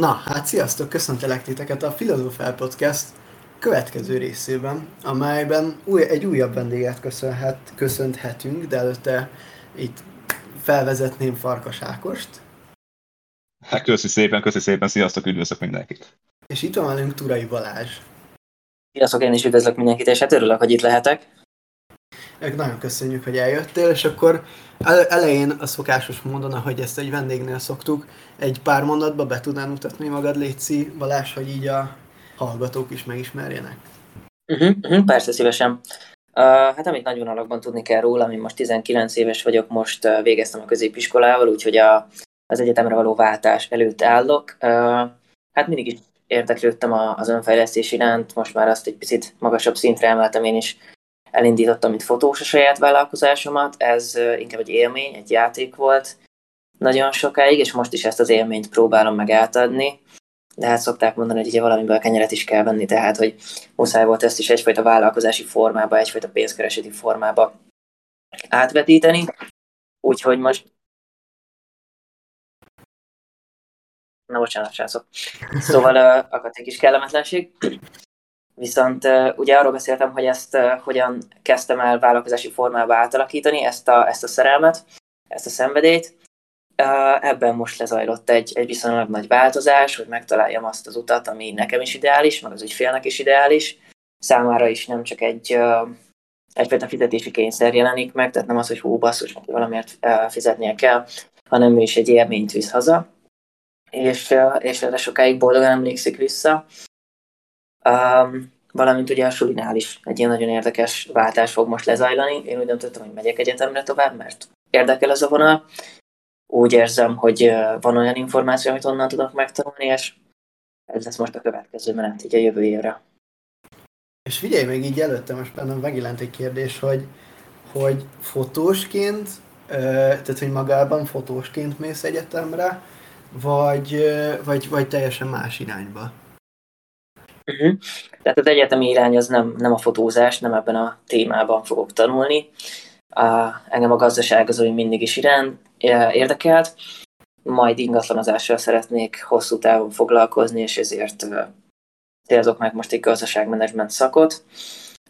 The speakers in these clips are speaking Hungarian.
Na, hát sziasztok, köszöntelek titeket a Filozofál Podcast következő részében, amelyben új, egy újabb vendéget köszönhet, köszönhetünk, de előtte itt felvezetném Farkas Ákost. Hát köszi szépen, köszi szépen, sziasztok, üdvözlök mindenkit. És itt van velünk Turai Balázs. Sziasztok, én is üdvözlök mindenkit, és hát örülök, hogy itt lehetek. Nagyon köszönjük, hogy eljöttél, és akkor elején a szokásos módon, ahogy ezt egy vendégnél szoktuk, egy pár mondatba be tudnál mutatni magad, Léci Balázs, hogy így a hallgatók is megismerjenek? Uh-huh, uh-huh, persze, szívesen. Uh, hát amit nagyon alakban tudni kell róla, ami most 19 éves vagyok, most uh, végeztem a középiskolával, úgyhogy a, az egyetemre való váltás előtt állok. Uh, hát mindig is érdeklődtem az önfejlesztés iránt, most már azt egy picit magasabb szintre emeltem én is elindítottam, mint fotós a saját vállalkozásomat, ez inkább egy élmény, egy játék volt nagyon sokáig, és most is ezt az élményt próbálom meg átadni. De hát szokták mondani, hogy ugye valamiből kenyeret is kell venni, tehát hogy muszáj volt ezt is egyfajta vállalkozási formába, egyfajta pénzkereseti formába átvetíteni. Úgyhogy most Na bocsánat, srácok. Szóval uh, akadt egy kis kellemetlenség. Viszont ugye arról beszéltem, hogy ezt hogyan kezdtem el vállalkozási formába átalakítani, ezt a, ezt a szerelmet, ezt a szenvedélyt. Ebben most lezajlott egy, egy viszonylag nagy változás, hogy megtaláljam azt az utat, ami nekem is ideális, meg az ügyfélnek is ideális. Számára is nem csak egy, egyfajta fizetési kényszer jelenik meg, tehát nem az, hogy hú, basszus, neki valamiért fizetnie kell, hanem ő is egy élményt visz haza, és, és erre sokáig boldogan emlékszik vissza. Um, valamint ugye a sulinál is egy ilyen nagyon érdekes váltás fog most lezajlani. Én úgy döntöttem, hogy megyek egyetemre tovább, mert érdekel ez a vonal. Úgy érzem, hogy van olyan információ, amit onnan tudok megtanulni, és ez lesz most a következő menet, így a jövő évre. És figyelj meg így előtte, most bennem megjelent egy kérdés, hogy, hogy fotósként, tehát hogy magában fotósként mész egyetemre, vagy, vagy, vagy teljesen más irányba? Uh-huh. Tehát az egyetemi irány az nem, nem a fotózás, nem ebben a témában fogok tanulni. Uh, engem a gazdaság az, hogy mindig is irán érdekelt, majd ingatlanozással szeretnék hosszú távon foglalkozni, és ezért uh, célzok meg most egy gazdaságmenedzsment szakot.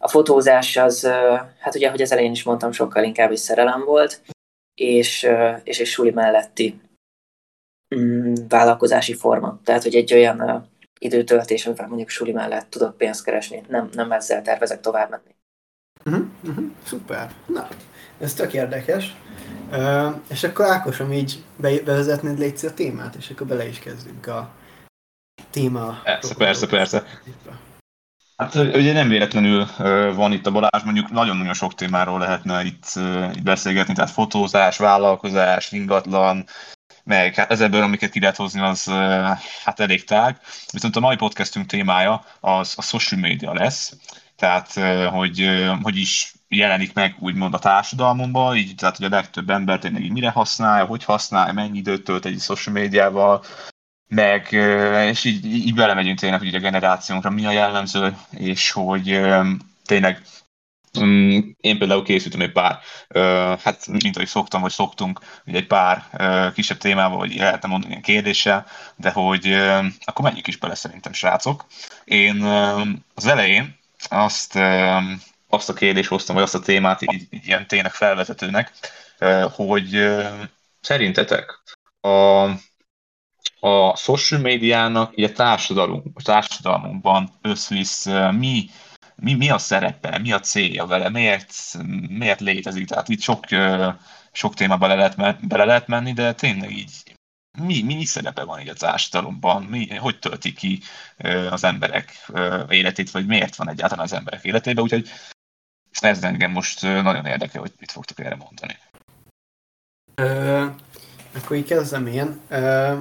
A fotózás az, uh, hát ugye, hogy az elején is mondtam, sokkal inkább egy szerelem volt, és, uh, és egy suli melletti um, vállalkozási forma. Tehát, hogy egy olyan időtöltés, amivel mondjuk suli mellett tudok pénzt keresni. Nem, nem ezzel tervezek tovább menni. Uh-huh, uh-huh, szuper. Na, ez tök érdekes. Uh, és akkor Ákosom így be, bevezetnéd légy a témát, és akkor bele is kezdünk a téma. Persze, persze, persze. Hát ugye nem véletlenül van itt a Balázs, mondjuk nagyon-nagyon sok témáról lehetne itt, itt beszélgetni, tehát fotózás, vállalkozás, ingatlan, meg hát ezerből, amiket ki lehet hozni, az hát elég tág. Viszont a mai podcastünk témája az a social media lesz, tehát hogy, hogy is jelenik meg úgymond a társadalmunkban, így, tehát hogy a legtöbb ember tényleg így mire használja, hogy használja, mennyi időt tölt egy social médiával, meg, és így, így belemegyünk tényleg, hogy a generációnkra mi a jellemző, és hogy tényleg én például készítem egy pár, hát mint ahogy szoktam, vagy szoktunk, egy pár kisebb témával, vagy lehetne mondani ilyen kérdéssel, de hogy akkor menjünk is bele szerintem, srácok. Én az elején azt, azt a kérdést hoztam, vagy azt a témát így, így ilyen tényleg felvezetőnek, hogy szerintetek a, a social médiának, így a társadalom, a társadalmunkban összvisz mi mi, mi a szerepe, mi a célja vele, miért, miért létezik. Tehát itt sok, sok témába bele lehet, bele lehet menni, de tényleg így mi, mi, szerepe van így a társadalomban, mi, hogy tölti ki az emberek életét, vagy miért van egyáltalán az emberek életében, úgyhogy ez engem most nagyon érdekel, hogy mit fogtok erre mondani. Ö, akkor így kezdem én. Ö,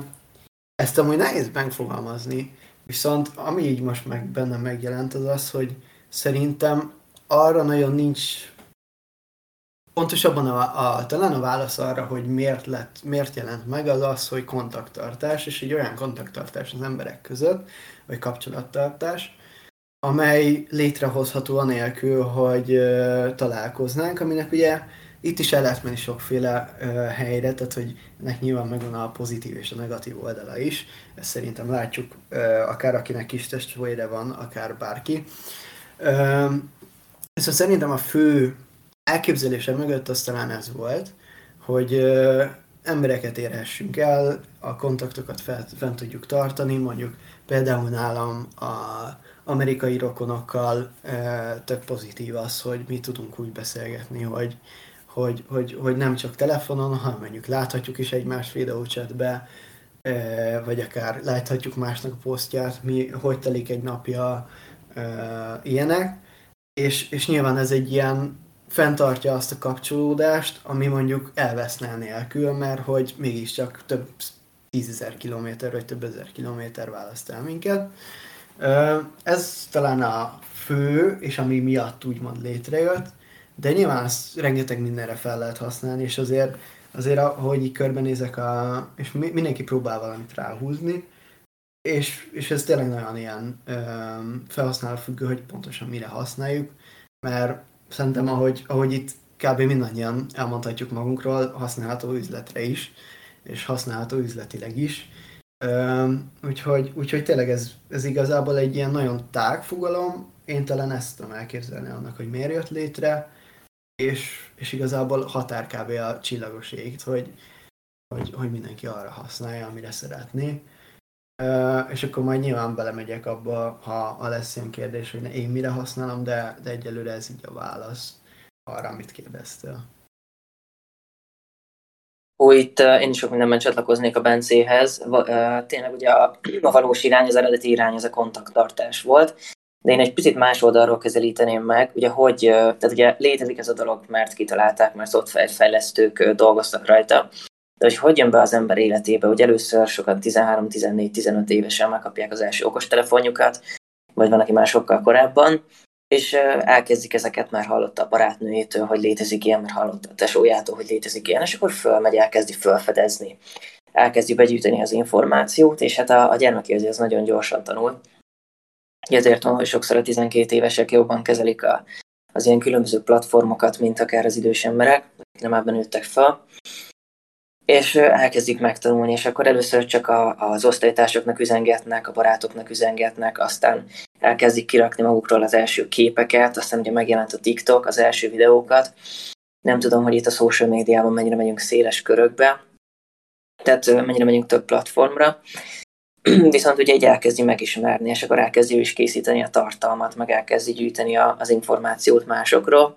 ezt amúgy nehéz megfogalmazni, viszont ami így most meg bennem megjelent, az az, hogy szerintem arra nagyon nincs pontosabban a, a, talán a válasz arra, hogy miért, lett, miért jelent meg, az az, hogy kontakttartás, és egy olyan kontakttartás az emberek között, vagy kapcsolattartás, amely létrehozható anélkül, hogy uh, találkoznánk, aminek ugye itt is el lehet menni sokféle uh, helyre, tehát hogy ennek nyilván megvan a pozitív és a negatív oldala is. Ezt szerintem látjuk, uh, akár akinek kis testvére van, akár bárki. Uh, szóval szerintem a fő elképzelése mögött az talán ez volt, hogy embereket érhessünk el, a kontaktokat fel, fent tudjuk tartani, mondjuk például nálam a amerikai rokonokkal tök pozitív az, hogy mi tudunk úgy beszélgetni, hogy, hogy, hogy, hogy nem csak telefonon, hanem mondjuk láthatjuk is egymást videóchatbe, e, vagy akár láthatjuk másnak a posztját, mi, hogy telik egy napja, ilyenek. És, és nyilván ez egy ilyen fenntartja azt a kapcsolódást, ami mondjuk elveszne nélkül, mert hogy mégiscsak több tízezer kilométer vagy több ezer kilométer választ el minket. Ez talán a fő, és ami miatt úgymond létrejött, de nyilván ezt rengeteg mindenre fel lehet használni, és azért, azért ahogy így körbenézek, a, és mindenki próbál valamit ráhúzni, és, és ez tényleg nagyon ilyen felhasználó függő, hogy pontosan mire használjuk, mert szerintem ahogy, ahogy itt kb. mindannyian elmondhatjuk magunkról, használható üzletre is, és használható üzletileg is. úgyhogy, úgyhogy tényleg ez, ez igazából egy ilyen nagyon tág fogalom, én talán ezt tudom elképzelni annak, hogy miért jött létre, és, és igazából határ kb. a csillagos ég, hogy, hogy, hogy mindenki arra használja, amire szeretné. És akkor majd nyilván belemegyek abba, ha, ha lesz ilyen kérdés, hogy én mire használom, de, de egyelőre ez így a válasz arra, amit kérdeztél. Ó, itt uh, én is sok mindenben csatlakoznék a Bencéhez. Uh, tényleg ugye a, a valós irány, az eredeti irány, az a kontakttartás volt. De én egy picit más oldalról közelíteném meg, ugye hogy, tehát ugye létezik ez a dolog, mert kitalálták, mert szoftverfejlesztők dolgoztak rajta, de hogy hogy jön be az ember életébe, hogy először sokan 13, 14, 15 évesen megkapják az első okostelefonjukat, vagy van, aki már sokkal korábban, és elkezdik ezeket, már hallotta a barátnőjétől, hogy létezik ilyen, mert hallotta a tesójától, hogy létezik ilyen, és akkor fölmegy, elkezdi fölfedezni. Elkezdi begyűjteni az információt, és hát a, a gyermek az nagyon gyorsan tanul. Ezért van, hogy sokszor a 12 évesek jobban kezelik a, az ilyen különböző platformokat, mint akár az idős emberek, nem ebben nőttek fel és elkezdik megtanulni, és akkor először csak a, az osztálytársaknak üzengetnek, a barátoknak üzengetnek, aztán elkezdik kirakni magukról az első képeket, aztán ugye megjelent a TikTok, az első videókat. Nem tudom, hogy itt a social médiában mennyire megyünk széles körökbe, tehát mennyire megyünk több platformra, viszont ugye egy elkezdi megismerni, és akkor elkezdi is készíteni a tartalmat, meg elkezdi gyűjteni a, az információt másokról,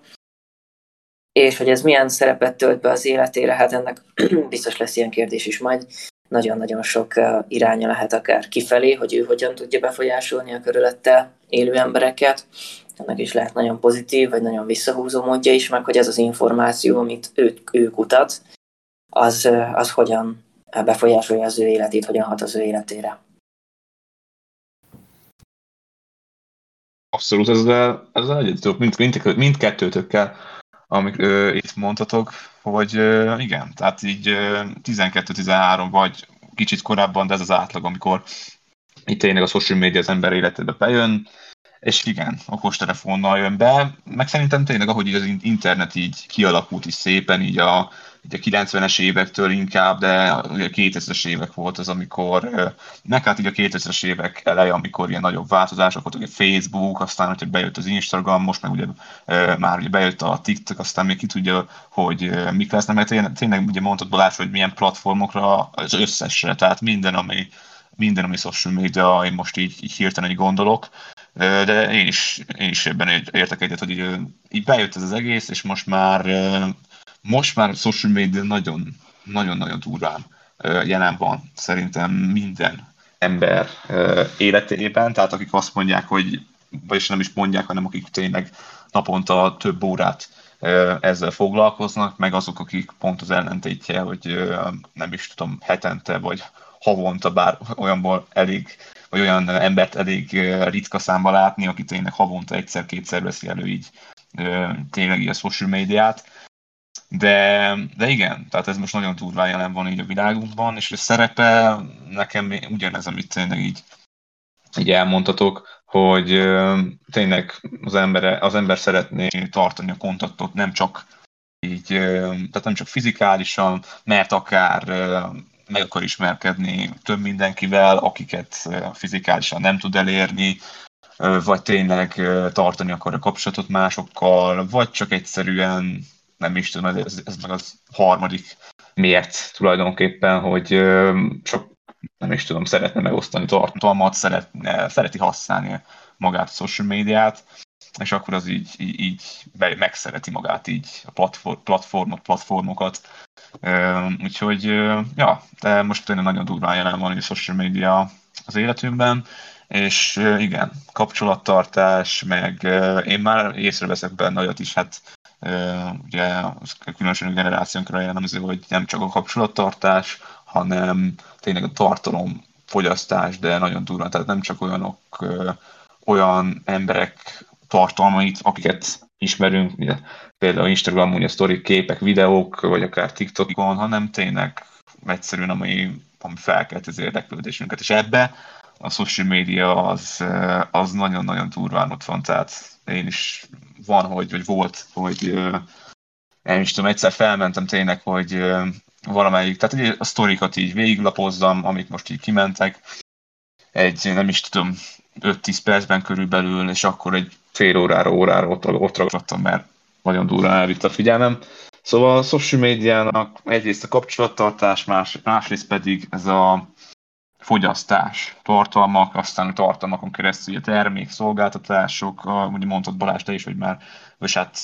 és hogy ez milyen szerepet tölt be az életére, hát ennek biztos lesz ilyen kérdés is majd. Nagyon-nagyon sok iránya lehet akár kifelé, hogy ő hogyan tudja befolyásolni a körülötte élő embereket. Ennek is lehet nagyon pozitív, vagy nagyon visszahúzó módja is, meg hogy ez az információ, amit ő, ő kutat, az, az hogyan befolyásolja az ő életét, hogyan hat az ő életére. Abszolút, ezzel, ezzel egyet tudok mind, mind, mindkettőtökkel amit ö, itt mondhatok, hogy ö, igen, tehát így 12-13 vagy kicsit korábban, de ez az átlag, amikor itt tényleg a social media az ember életébe bejön, és igen, okostelefonnal jön be, meg szerintem tényleg, ahogy így az internet így kialakult is szépen, így a, így a 90-es évektől inkább, de a 2000-es évek volt az, amikor, meg hát így a 2000-es évek eleje, amikor ilyen nagyobb változások voltak, a Facebook, aztán, hogyha bejött az Instagram, most meg ugye már ugye bejött a TikTok, aztán még ki tudja, hogy mik lesznek, mert tényleg, tényleg ugye mondtad Balázs, hogy milyen platformokra, az összesre, tehát minden, ami, minden, ami social media, én most így, így hirtelen így gondolok, de én is, én is ebben értek egyet, hogy így, így bejött ez az egész, és most már most már a social media nagyon, nagyon-nagyon durván jelen van szerintem minden ember életében, tehát akik azt mondják, hogy, vagyis nem is mondják, hanem akik tényleg naponta több órát ezzel foglalkoznak, meg azok, akik pont az ellentétje, hogy nem is tudom, hetente vagy havonta, bár olyanból elég, vagy olyan embert elég ritka számba látni, aki tényleg havonta egyszer-kétszer veszi elő így tényleg így a social médiát. De, de igen, tehát ez most nagyon durván jelen van így a világunkban, és a szerepe nekem ugyanez, amit tényleg így, így elmondhatok, hogy tényleg az, embere, az ember szeretné tartani a kontaktot nem csak így, tehát nem csak fizikálisan, mert akár meg akar ismerkedni több mindenkivel, akiket fizikálisan nem tud elérni, vagy tényleg tartani akar a kapcsolatot másokkal, vagy csak egyszerűen, nem is tudom, ez, ez meg az harmadik miért tulajdonképpen, hogy csak nem is tudom, szeretne megosztani tartalmat, szeretne, szereti használni magát a social médiát, és akkor az így, így, így megszereti magát így a platform, platformot, platformokat. Úgyhogy, ja, de most tényleg nagyon durván jelen van a social media az életünkben, és igen, kapcsolattartás, meg én már észreveszek benne olyat is, hát ugye különösen generációnkra jellemző, hogy nem csak a kapcsolattartás, hanem tényleg a tartalom fogyasztás, de nagyon durva, tehát nem csak olyanok, olyan emberek tartalmait, akiket ismerünk, ugye, például Instagramon, a story képek, videók, vagy akár TikTokon, hanem tényleg egyszerűen, ami, ami felkelt az érdeklődésünket. És ebbe a social media az, az nagyon-nagyon durván ott van, tehát én is van, hogy, vagy volt, hogy nem is tudom, egyszer felmentem tényleg, hogy valamelyik, tehát ugye a sztorikat így végiglapozzam, amik most így kimentek, egy, nem is tudom, 5-10 percben körülbelül, és akkor egy fél órára, órára ott, ott ragadtam, mert nagyon durván elvitt a figyelmem. Szóval a social médiának egyrészt a kapcsolattartás, más, másrészt pedig ez a fogyasztás, tartalmak, aztán tartalmakon keresztül a termék, szolgáltatások, ugye mondtad Balázs, te is, hogy már, vagy hát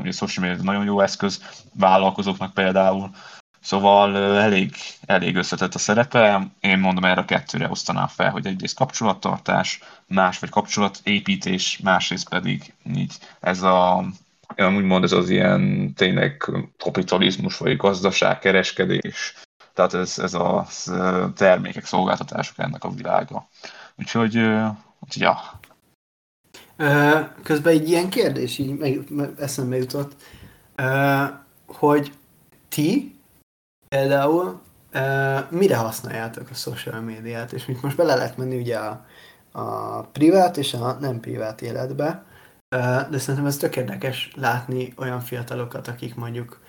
ugye a social media nagyon jó eszköz vállalkozóknak például, Szóval elég, elég összetett a szerepe. Én mondom, erre a kettőre osztanám fel, hogy egyrészt kapcsolattartás, más vagy kapcsolatépítés, másrészt pedig így ez a úgymond ez az ilyen tényleg kapitalizmus, vagy gazdaság, kereskedés, tehát ez, ez a termékek, szolgáltatások ennek a világa. Úgyhogy, úgyhogy ja. Közben egy ilyen kérdés így meg, eszembe jutott, hogy ti például mire használjátok a social médiát, és mit most bele lehet menni ugye a, a privát és a nem privát életbe, de szerintem ez tök érdekes látni olyan fiatalokat, akik mondjuk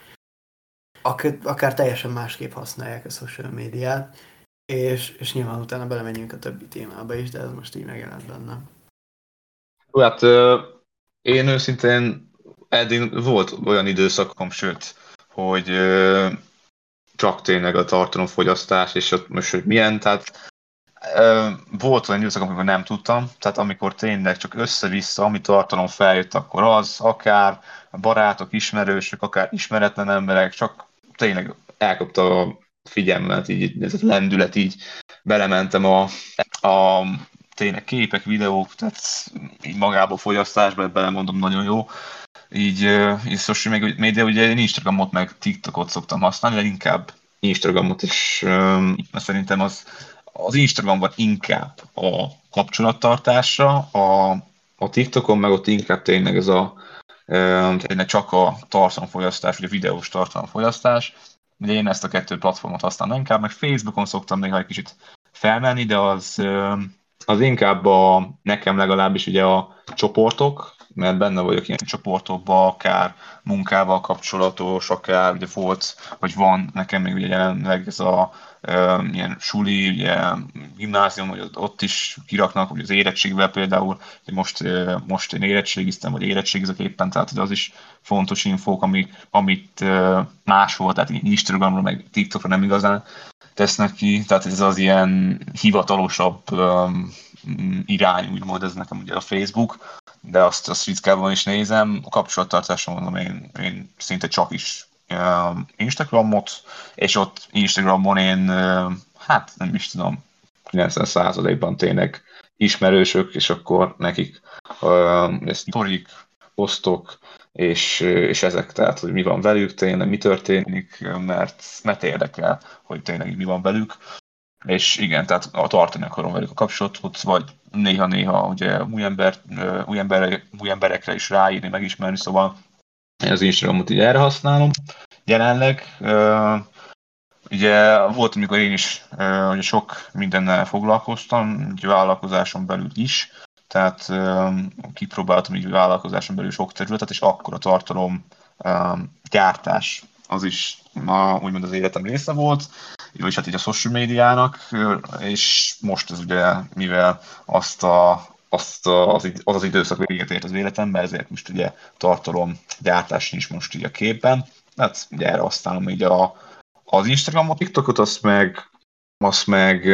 akár, akár teljesen másképp használják a social médiát, és, és nyilván utána belemenjünk a többi témába is, de ez most így megjelent bennem. Hát én őszintén eddig volt olyan időszakom, sőt, hogy csak tényleg a tartalomfogyasztás, és ott most, hogy milyen, tehát volt olyan időszak, amikor nem tudtam, tehát amikor tényleg csak össze-vissza, ami tartalom feljött, akkor az, akár barátok, ismerősök, akár ismeretlen emberek, csak tényleg elkapta a figyelmet, így ez a lendület, így belementem a, a tényleg képek, videók, tehát így magába fogyasztásba, belemondom, nagyon jó. Így, így social média, ugye én Instagramot meg TikTokot szoktam használni, de inkább Instagramot, és um, szerintem az, az Instagramban inkább a kapcsolattartásra, a, a TikTokon meg ott inkább tényleg ez a tényleg csak a tartalomfogyasztás, vagy a videós tartalomfogyasztás. Ugye én ezt a kettő platformot használom inkább, meg Facebookon szoktam néha egy kicsit felmenni, de az, az inkább a, nekem legalábbis ugye a csoportok, mert benne vagyok ilyen csoportokban, akár munkával kapcsolatos, akár ugye volt, vagy van nekem még ugye jelenleg ez a ilyen suli, ugye gimnázium, hogy ott is kiraknak, hogy az érettségvel például, hogy most, most én érettségiztem, vagy érettségizek éppen, tehát az is fontos infók, amik, amit máshol, tehát Instagramra, meg TikTokra nem igazán tesznek ki, tehát ez az ilyen hivatalosabb irány, úgymond ez nekem ugye a Facebook, de azt, azt ritkában is nézem. A kapcsolattartásra mondom, én, én szinte csak is Instagramot, és ott Instagramon én, uh, hát nem is tudom, 90%-ban tényleg ismerősök, és akkor nekik uh, ezt torik, posztok, és, és ezek, tehát, hogy mi van velük, tényleg mi történik, mert, mert érdekel, hogy tényleg mi van velük. És igen, tehát a tartani akarom velük a kapcsolatot, vagy néha-néha ugye új, ember, új, ember, új emberekre is ráírni, megismerni, szóval az Instagramot így erre használom jelenleg. Ugye volt, amikor én is ugye sok mindennel foglalkoztam, egy vállalkozáson belül is, tehát kipróbáltam így vállalkozáson belül sok területet, és akkor a tartalom gyártás az is ma úgymond az életem része volt, és hát így a social médiának, és most ez ugye, mivel azt a, azt az, az az időszak véget ért az életemben, ezért most ugye tartalom gyártás nincs most így a képben. Hát ugye erre használom így a, az Instagramot, TikTokot, azt meg, azt meg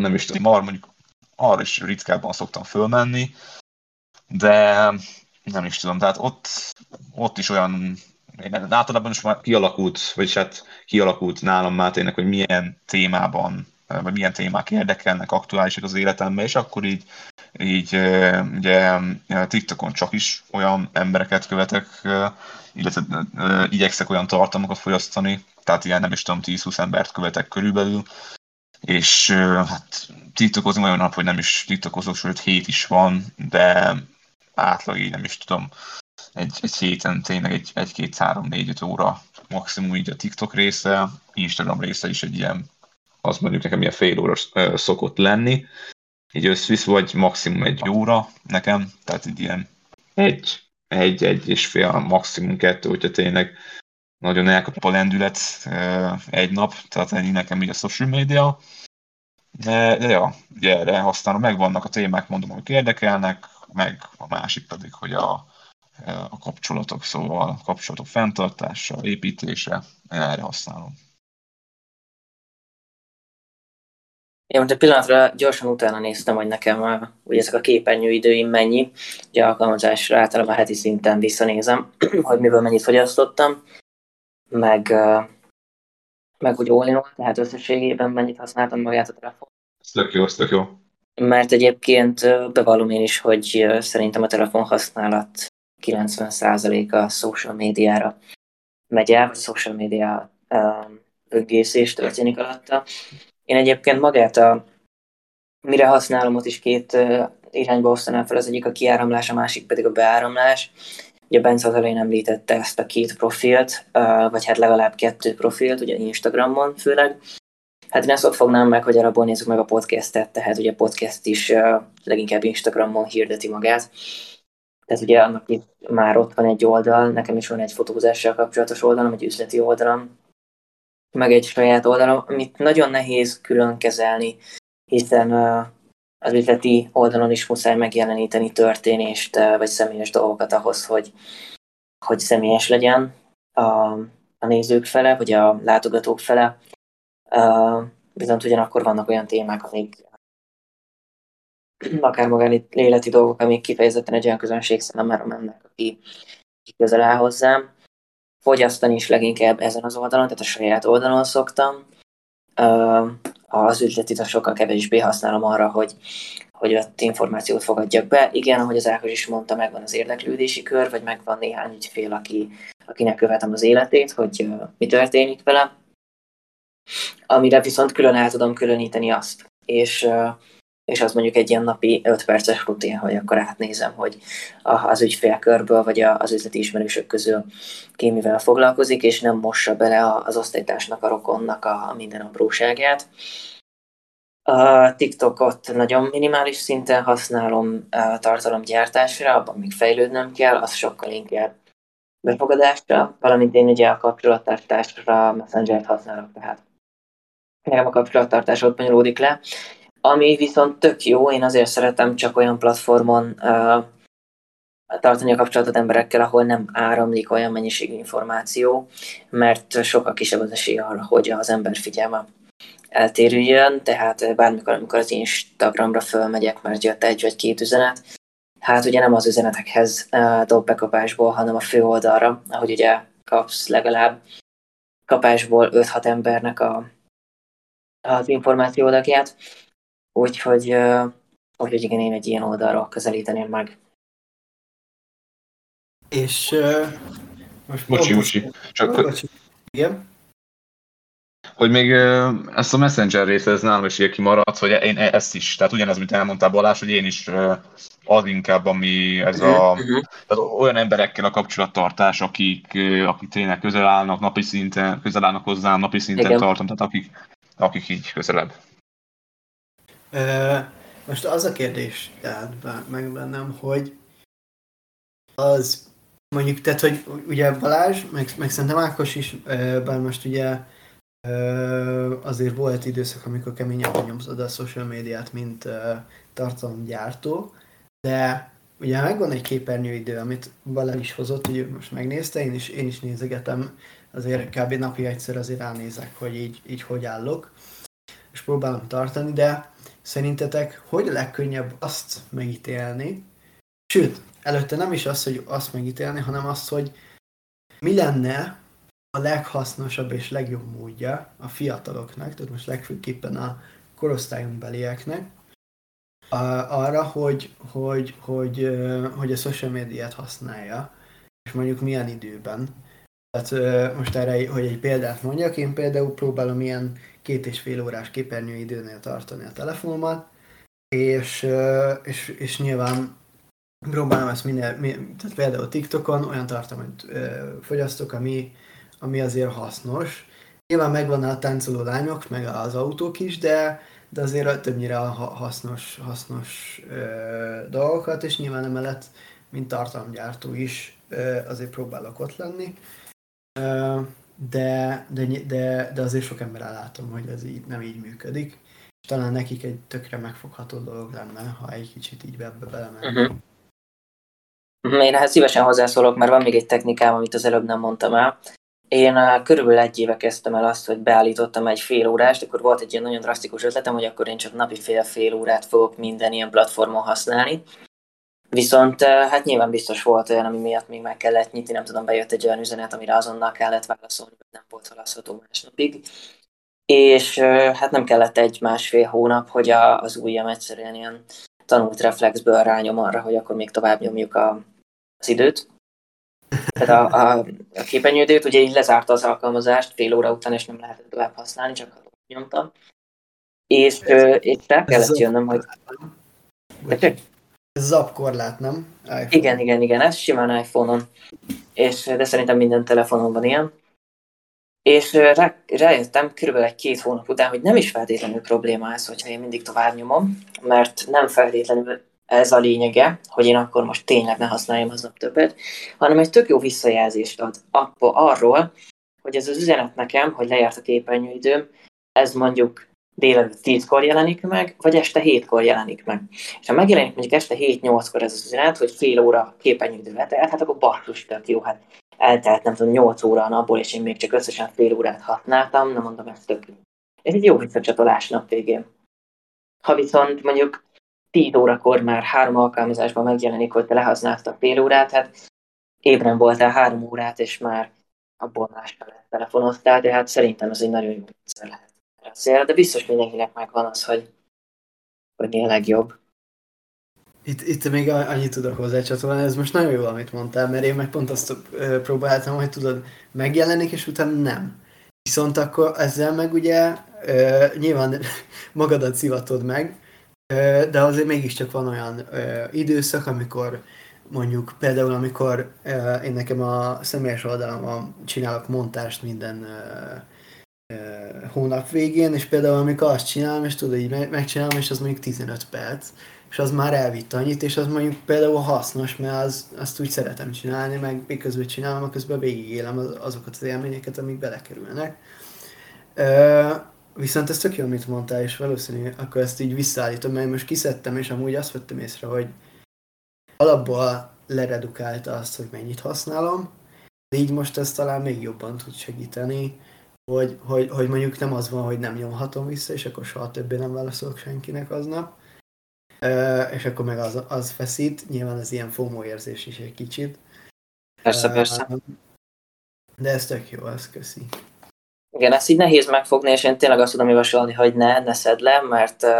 nem is tudom, már mondjuk arra is ritkábban szoktam fölmenni, de nem is tudom, tehát ott, ott is olyan általában most már kialakult, vagyis hát kialakult nálam már tényleg, hogy milyen témában, vagy milyen témák érdekelnek, aktuálisak az életemben, és akkor így, így ugye TikTokon csak is olyan embereket követek, illetve igyekszek olyan tartalmakat fogyasztani, tehát ilyen nem is tudom, 10-20 embert követek körülbelül, és hát tiktokozni olyan nap, hogy nem is tiktokozok, sőt hét is van, de átlag így nem is tudom, egy, egy héten tényleg egy, egy két, három, négy, öt óra maximum így a TikTok része, Instagram része is egy ilyen, azt mondjuk nekem ilyen fél óra szokott lenni, így összvisz, vagy maximum egy óra nekem, tehát egy ilyen egy, egy, egy és fél, maximum kettő, hogyha tényleg nagyon elkap a lendület egy nap, tehát ennyi nekem így a social media. De, de ja, ugye erre használom, megvannak a témák, mondom, hogy érdekelnek, meg a másik pedig, hogy a, a kapcsolatok, szóval a kapcsolatok fenntartása, építése, erre használom. Én most egy pillanatra gyorsan utána néztem, hogy nekem a, ugye ezek a képernyőidőim mennyi. Ugye alkalmazásra általában heti szinten visszanézem, hogy miből mennyit fogyasztottam, meg, meg úgy all tehát összességében mennyit használtam magát a telefon. Ez tök jó, ez tök jó. Mert egyébként bevallom én is, hogy szerintem a telefon használat 90%-a social médiára megy el, vagy social média öngészés történik alatta. Én egyébként magát a mire használom, ott is két irányba osztanám fel, az egyik a kiáramlás, a másik pedig a beáramlás. Ugye Bence az elején említette ezt a két profilt, vagy hát legalább kettő profilt, ugye Instagramon főleg. Hát én ezt ott fognám meg, hogy arra nézzük meg a podcastet, tehát ugye a podcast is leginkább Instagramon hirdeti magát. Tehát ugye annak itt már ott van egy oldal, nekem is van egy fotózással kapcsolatos oldalam, egy üzleti oldalam, meg egy saját oldalam, amit nagyon nehéz külön kezelni, hiszen az üzleti oldalon is muszáj megjeleníteni történést, vagy személyes dolgokat ahhoz, hogy, hogy személyes legyen a, a nézők fele, vagy a látogatók fele. Viszont ugyanakkor vannak olyan témák, amik akár magánéleti dolgok, amik kifejezetten egy olyan közönség számára mennek, aki, aki közel áll hozzám. Fogyasztani is leginkább ezen az oldalon, tehát a saját oldalon szoktam. Az üzleti sokkal kevésbé használom arra, hogy, hogy ott információt fogadjak be. Igen, ahogy az Ákos is mondta, megvan az érdeklődési kör, vagy megvan néhány ügyfél, aki, akinek követem az életét, hogy mi történik vele. Amire viszont külön el tudom különíteni azt. És és az mondjuk egy ilyen napi 5 perces rutin, hogy akkor átnézem, hogy az ügyfélkörből, vagy az üzleti ismerősök közül ki mivel foglalkozik, és nem mossa bele az osztálytársnak, a rokonnak a minden apróságát. A TikTokot nagyon minimális szinten használom tartalomgyártásra, abban még fejlődnem kell, az sokkal inkább befogadásra, valamint én ugye a kapcsolattartásra Messenger-t használok, tehát nekem a kapcsolattartás ott bonyolódik le, ami viszont tök jó, én azért szeretem csak olyan platformon uh, tartani a kapcsolatot emberekkel, ahol nem áramlik olyan mennyiségű információ, mert sokkal kisebb az esély arra, hogy az ember figyelme eltérüljön, tehát bármikor, amikor az Instagramra fölmegyek, mert jött egy vagy két üzenet, hát ugye nem az üzenetekhez uh, dob bekapásból, hanem a fő oldalra, ahogy ugye kapsz legalább kapásból 5-6 embernek a, az információ adagját, Úgyhogy, úgyhogy igen, én egy ilyen oldalról közelíteném meg. És uh, most bocsi, bocsi. Csak bocsi. Igen? Hogy még ezt a Messenger része, ez nálam is kimaradt, hogy én e- ezt is, tehát ugyanez, mint elmondtál Balázs, hogy én is az inkább, ami ez a, uh-huh. tehát olyan emberekkel a kapcsolattartás, akik, akik tényleg közel állnak napi szinten, közel állnak hozzám, napi szinten Igen. tartom, tehát akik, akik így közelebb. Most az a kérdés tehát meg bennem, hogy az mondjuk, tehát, hogy ugye Balázs, meg, meg szerintem Ákos is, bár most ugye azért volt időszak, amikor keményebben nyomszod a social médiát, mint tartalomgyártó, de ugye megvan egy képernyőidő, amit Balázs is hozott, hogy most megnézte, én is, én is nézegetem, azért kb. napi egyszer azért ránézek, hogy így, így hogy állok, és próbálom tartani, de szerintetek hogy a legkönnyebb azt megítélni, sőt, előtte nem is az, hogy azt megítélni, hanem azt, hogy mi lenne a leghasznosabb és legjobb módja a fiataloknak, tehát most legfőképpen a korosztályunk belieknek, arra, hogy, hogy, hogy, hogy a social médiát használja, és mondjuk milyen időben. Tehát most erre, hogy egy példát mondjak, én például próbálom ilyen két és fél órás képernyőidőnél tartani a telefonomat, és, és, és nyilván próbálom ezt minél, tehát például TikTokon olyan tartalmat fogyasztok, ami, ami azért hasznos. Nyilván megvan a táncoló lányok, meg az autók is, de, de azért többnyire a hasznos, hasznos dolgokat, és nyilván emellett, mint tartalomgyártó is azért próbálok ott lenni. De, de, de, de azért sok emberrel látom, hogy ez így nem így működik. És talán nekik egy tökre megfogható dolog lenne, ha egy kicsit így ebbe belemenni. Uh-huh. Én ehhez szívesen hozzászólok, mert van még egy technikám, amit az előbb nem mondtam el. Én körülbelül egy éve kezdtem el azt, hogy beállítottam egy fél órást, akkor volt egy ilyen nagyon drasztikus ötletem, hogy akkor én csak napi fél-fél órát fogok minden ilyen platformon használni. Viszont uh, hát nyilván biztos volt olyan, ami miatt még meg kellett nyitni, nem tudom, bejött egy olyan üzenet, amire azonnal kellett válaszolni, hogy nem volt halasztható másnapig. És uh, hát nem kellett egy-másfél hónap, hogy a, az ujjam egyszerűen ilyen tanult reflexből rányom arra, hogy akkor még tovább nyomjuk a, az időt. Tehát a, a, a képernyődőt ugye így lezárta az alkalmazást fél óra után, és nem lehetett tovább használni, csak nyomtam. És, ez, és rá kellett jönnöm, hogy... Ez zapkorlát, nem? IPhone. Igen, igen, igen, ez simán iPhone-on. És, de szerintem minden telefonon van ilyen. És rá, rájöttem körülbelül egy két hónap után, hogy nem is feltétlenül probléma ez, hogyha én mindig tovább nyomom, mert nem feltétlenül ez a lényege, hogy én akkor most tényleg ne használjam aznap többet, hanem egy tök jó visszajelzést ad arról, hogy ez az üzenet nekem, hogy lejárt a képernyőidőm, ez mondjuk délelőtt 10-kor jelenik meg, vagy este 7-kor jelenik meg. És ha megjelenik mondjuk este 7-8-kor ez az üzenet, hogy fél óra képernyőidő letelt, hát akkor basszus tök jó, hát eltelt nem tudom 8 óra a napból, és én még csak összesen fél órát használtam, nem mondom, ez tök jó. Ez egy jó visszacsatolás nap végén. Ha viszont mondjuk 10 órakor már három alkalmazásban megjelenik, hogy te lehasználtad fél órát, hát ébren voltál három órát, és már abból más felett telefonoztál, de hát szerintem ez egy nagyon jó rendszer lehet. De biztos mindenkinek megvan az, hogy, hogy mi a legjobb. Itt, itt még annyit tudok hozzácsatolni, ez most nagyon jó, amit mondtál, mert én meg pont azt próbáltam, hogy tudod, megjelenik, és utána nem. Viszont akkor ezzel meg ugye nyilván magadat szivatod meg, de azért mégiscsak van olyan időszak, amikor mondjuk például, amikor én nekem a személyes oldalamon csinálok montást minden hónap végén, és például amikor azt csinálom, és tudod, így megcsinálom, és az mondjuk 15 perc, és az már elvitt annyit, és az mondjuk például hasznos, mert az, azt úgy szeretem csinálni, meg miközben csinálom, közben végigélem azokat az élményeket, amik belekerülnek. Viszont ez tök jó, amit mondtál, és valószínű, akkor ezt így visszaállítom, mert most kiszedtem, és amúgy azt vettem észre, hogy alapból leredukálta azt, hogy mennyit használom, de így most ez talán még jobban tud segíteni, hogy, hogy, hogy mondjuk nem az van, hogy nem nyomhatom vissza, és akkor soha többé nem válaszolok senkinek aznap, és akkor meg az, az feszít, nyilván ez ilyen FOMO érzés is egy kicsit. Persze, persze. De ez tök jó, ez köszi. Igen, ezt így nehéz megfogni, és én tényleg azt tudom javasolni, hogy ne, ne szedd le, mert uh,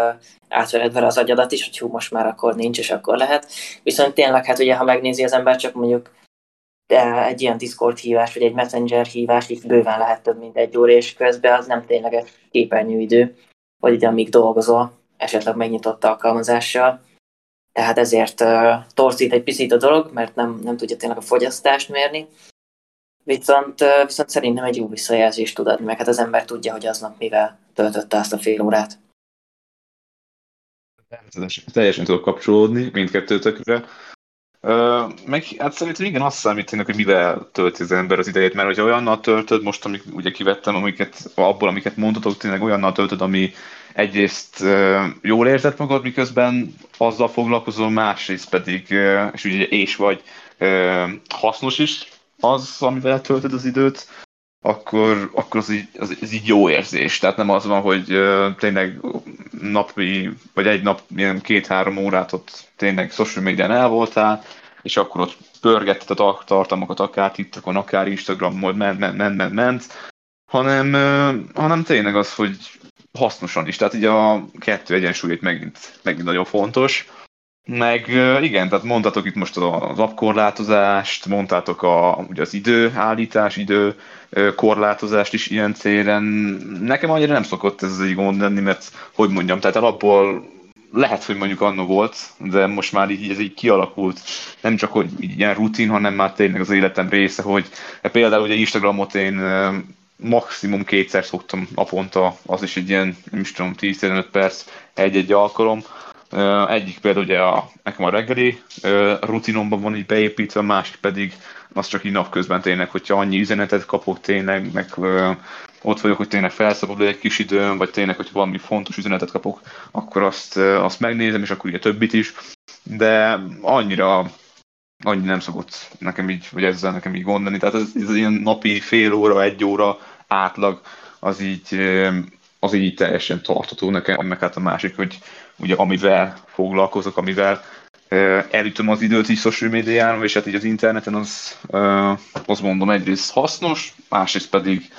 átvered vele az agyadat is, hogy hú, most már akkor nincs, és akkor lehet. Viszont tényleg, hát ugye, ha megnézi az ember, csak mondjuk egy ilyen Discord hívás, vagy egy Messenger hívás, így bőven lehet több mint egy óra, és közben az nem tényleg egy képernyőidő, vagy ide amíg dolgozol, esetleg megnyitott alkalmazással. Tehát ezért uh, torzít egy picit a dolog, mert nem, nem tudja tényleg a fogyasztást mérni, Viszont, viszont szerintem egy jó visszajelzést tud adni, meg hát az ember tudja, hogy aznap mivel töltötte azt a fél órát. Teljesen tudok kapcsolódni mindkettőtökre. Ö, meg hát szerintem igen, azt számítanak, hogy mivel tölti az ember az idejét, mert hogyha olyannal töltöd, most amik ugye kivettem, amiket, abból, amiket mondhatok, tényleg olyannal töltöd, ami egyrészt ö, jól érzed magad, miközben azzal foglalkozol, másrészt pedig, ö, és ugye és vagy ö, hasznos is az, amivel töltöd az időt, akkor, akkor az, így, az, az így jó érzés. Tehát nem az van, hogy tényleg napi, vagy egy nap ilyen két-három órát ott tényleg social médián el voltál, és akkor ott pörgetted a tartalmakat, akár TikTokon, akár Instagramon, ment, ment, ment, ment, ment, hanem, hanem tényleg az, hogy hasznosan is. Tehát így a kettő egyensúlyét megint, megint nagyon fontos. Meg igen, tehát mondtatok itt most az appkorlátozást, mondtátok a, ugye az időállítás, idő korlátozást is ilyen célen. Nekem annyira nem szokott ez egy gond lenni, mert hogy mondjam, tehát alapból lehet, hogy mondjuk annó volt, de most már így, ez így kialakult, nem csak hogy így ilyen rutin, hanem már tényleg az életem része, hogy például ugye Instagramot én maximum kétszer szoktam naponta, az is egy ilyen, nem is tudom, 10-15 perc, egy-egy alkalom, egyik például ugye a, nekem a reggeli rutinomban van így beépítve, a másik pedig az csak így napközben tényleg, hogyha annyi üzenetet kapok tényleg, meg ott vagyok, hogy tényleg felszabadul egy kis időm, vagy tényleg, hogy valami fontos üzenetet kapok, akkor azt, azt megnézem, és akkor ugye többit is. De annyira annyi nem szokott nekem így, vagy ezzel nekem így gondolni. Tehát ez, ez ilyen napi fél óra, egy óra átlag, az így, az így teljesen tartható nekem, meg hát a másik, hogy ugye amivel foglalkozok, amivel elütöm az időt így social médián, és hát így az interneten az, azt mondom egyrészt hasznos, másrészt pedig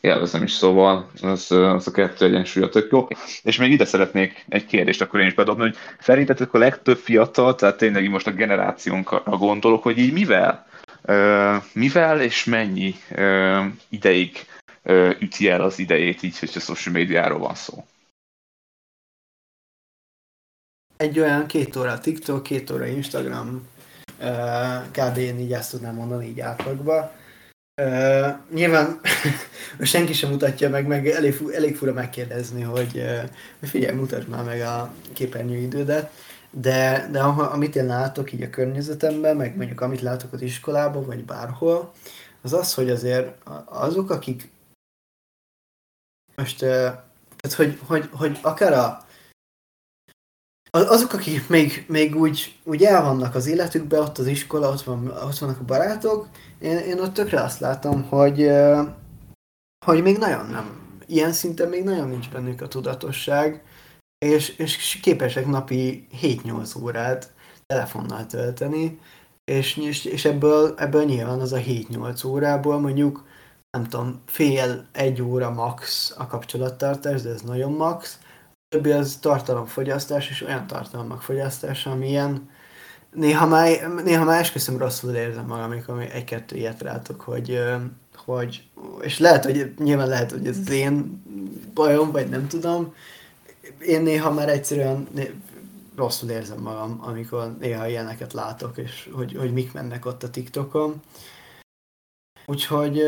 élvezem is, szóval az, az a kettő egyensúlya tök jó. És még ide szeretnék egy kérdést akkor én is bedobni, hogy szerintetek a legtöbb fiatal, tehát tényleg most a generációnkra gondolok, hogy így mivel, mivel és mennyi ideig üti el az idejét így, hogyha social médiáról van szó? egy olyan két óra TikTok, két óra Instagram, kb. én így ezt tudnám mondani így átlagban. Uh, nyilván senki sem mutatja meg, meg elég, elég fura megkérdezni, hogy, uh, figyelj, mutasd már meg a képernyőidődet, de, de amit én látok így a környezetemben, meg mondjuk amit látok az iskolában, vagy bárhol, az az, hogy azért azok, akik most, tehát hogy, hogy, hogy akár a azok, akik még, még úgy, úgy el vannak az életükben, ott az iskola, ott, van, ott vannak a barátok, én, én ott tökre azt látom, hogy, hogy még nagyon nem, ilyen szinten még nagyon nincs bennük a tudatosság, és, és képesek napi 7-8 órát telefonnal tölteni, és, és ebből, ebből nyilván az a 7-8 órából mondjuk, nem tudom, fél, egy óra max a kapcsolattartás, de ez nagyon max, többi az tartalomfogyasztás, és olyan tartalmak fogyasztása, amilyen néha már, néha már esküszöm rosszul érzem magam, amikor egy-kettő ilyet rátok, hogy, hogy, és lehet, hogy nyilván lehet, hogy ez az én bajom, vagy nem tudom, én néha már egyszerűen rosszul érzem magam, amikor néha ilyeneket látok, és hogy, hogy mik mennek ott a TikTokon. Úgyhogy,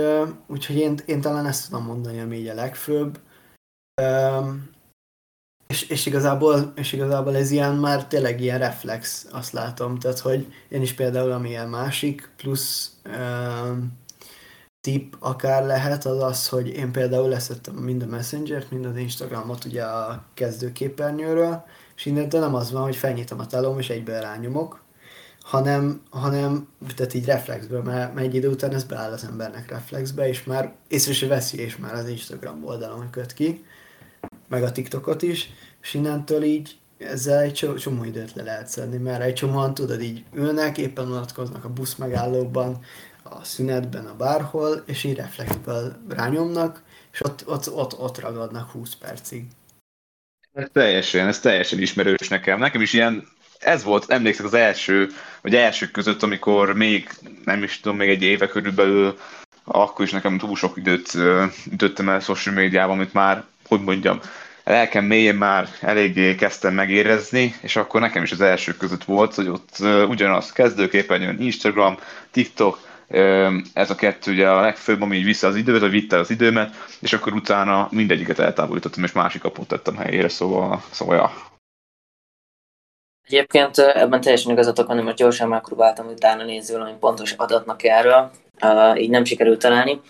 úgyhogy én, én talán ezt tudom mondani, ami így a legfőbb. És, és, igazából, és igazából ez ilyen már tényleg ilyen reflex, azt látom. Tehát, hogy én is például, ami ilyen másik plusz uh, tip akár lehet, az az, hogy én például leszettem mind a Messenger-t, mind az Instagramot ugye a kezdőképernyőről, és innentől nem az van, hogy felnyitom a telom és egyből rányomok, hanem, hanem tehát így reflexből, mert, mert egy idő után ez beáll az embernek reflexbe, és már észre se veszi, és már az Instagram oldalon köt ki meg a TikTokot is, és innentől így ezzel egy csomó, csomó időt le lehet szedni, mert egy csomóan tudod, így ülnek, éppen vonatkoznak a busz megállóban, a szünetben, a bárhol, és így reflexből rányomnak, és ott, ott, ott, ott ragadnak 20 percig. Ez teljesen, ez teljesen ismerős nekem. Nekem is ilyen, ez volt, emlékszek az első, vagy elsők között, amikor még, nem is tudom, még egy éve körülbelül, akkor is nekem túl sok időt ütöttem el social médiában, amit már hogy mondjam, lelkem mélyén már eléggé kezdtem megérezni, és akkor nekem is az első között volt, hogy ott ugyanaz kezdőképernyőn Instagram, TikTok, ez a kettő ugye a legfőbb, ami így vissza az időt, vagy vitte az időmet, és akkor utána mindegyiket eltávolítottam, és másik kaput tettem helyére, szóval, szóval ja. Egyébként ebben teljesen igazatok van, mert gyorsan megpróbáltam utána nézni valami pontos adatnak erről, így nem sikerült találni.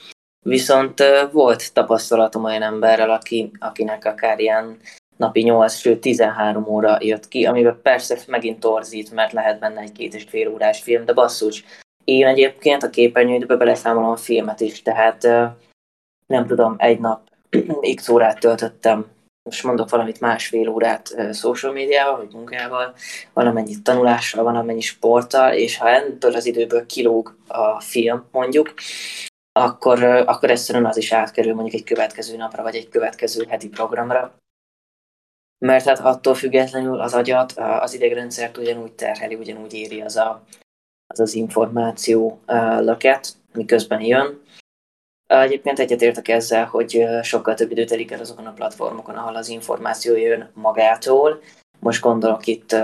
Viszont volt tapasztalatom olyan emberrel, aki, akinek akár ilyen napi 8, sőt 13 óra jött ki, amiben persze megint torzít, mert lehet benne egy két és fél órás film, de basszus, én egyébként a képernyődbe beleszámolom a filmet is, tehát nem tudom, egy nap x órát töltöttem, most mondok valamit másfél órát social médiával, vagy munkával, valamennyi tanulással, valamennyi sporttal, és ha ebből az időből kilóg a film, mondjuk, akkor, akkor egyszerűen az is átkerül mondjuk egy következő napra, vagy egy következő heti programra. Mert hát attól függetlenül az agyat, az idegrendszert ugyanúgy terheli, ugyanúgy éri az a, az, az információ löket, miközben jön. Egyébként egyetértek ezzel, hogy sokkal több időt telik el azokon a platformokon, ahol az információ jön magától. Most gondolok itt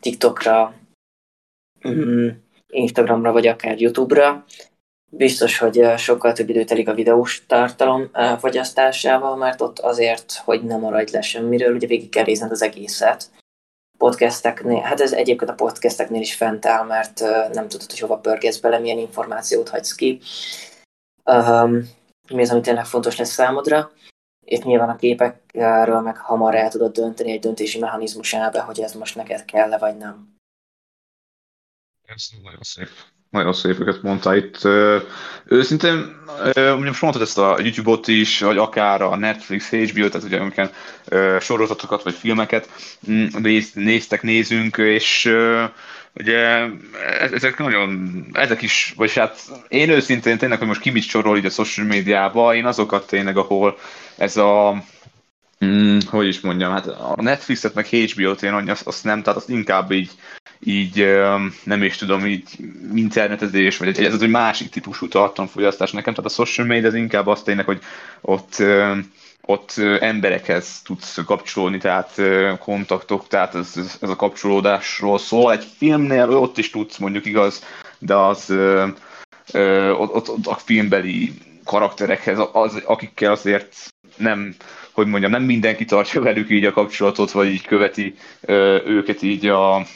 TikTokra, mm, Instagramra, vagy akár YouTube-ra, Biztos, hogy sokkal több idő telik a videós tartalom fogyasztásával, mert ott azért, hogy nem maradj le semmiről, ugye végig kell nézned az egészet. Podcasteknél, hát ez egyébként a podcasteknél is fent áll, mert nem tudod, hogy hova pörgetsz bele, milyen információt hagysz ki. Mi az, ami tényleg fontos lesz számodra. Itt nyilván a képekről meg hamar el tudod dönteni egy döntési mechanizmusába, hogy ez most neked kell-e, vagy nem. Ez nagyon szép nagyon szépeket mondta itt. Őszintén, most mondtad ezt a YouTube-ot is, vagy akár a Netflix, HBO, tehát ugye amiken sorozatokat vagy filmeket mm, néztek, nézünk, és ugye e-, ezek nagyon, ezek is, vagy hát én őszintén tényleg, hogy most ki mit sorol így a social médiába, én azokat tényleg, ahol ez a Hmm, hogy is mondjam, hát a Netflixet meg HBO-t én azt, azt nem, tehát azt inkább így így nem is tudom, így internetezés, vagy ez az egy másik típusú tartalomfogyasztás nekem, tehát a social media az inkább azt tényleg, hogy ott ott emberekhez tudsz kapcsolódni, tehát kontaktok, tehát ez, ez a kapcsolódásról szól. Egy filmnél ott is tudsz mondjuk igaz, de az ott, ott, ott a filmbeli karakterekhez, az, akikkel azért nem, hogy mondjam, nem mindenki tartja velük így a kapcsolatot, vagy így követi őket így a,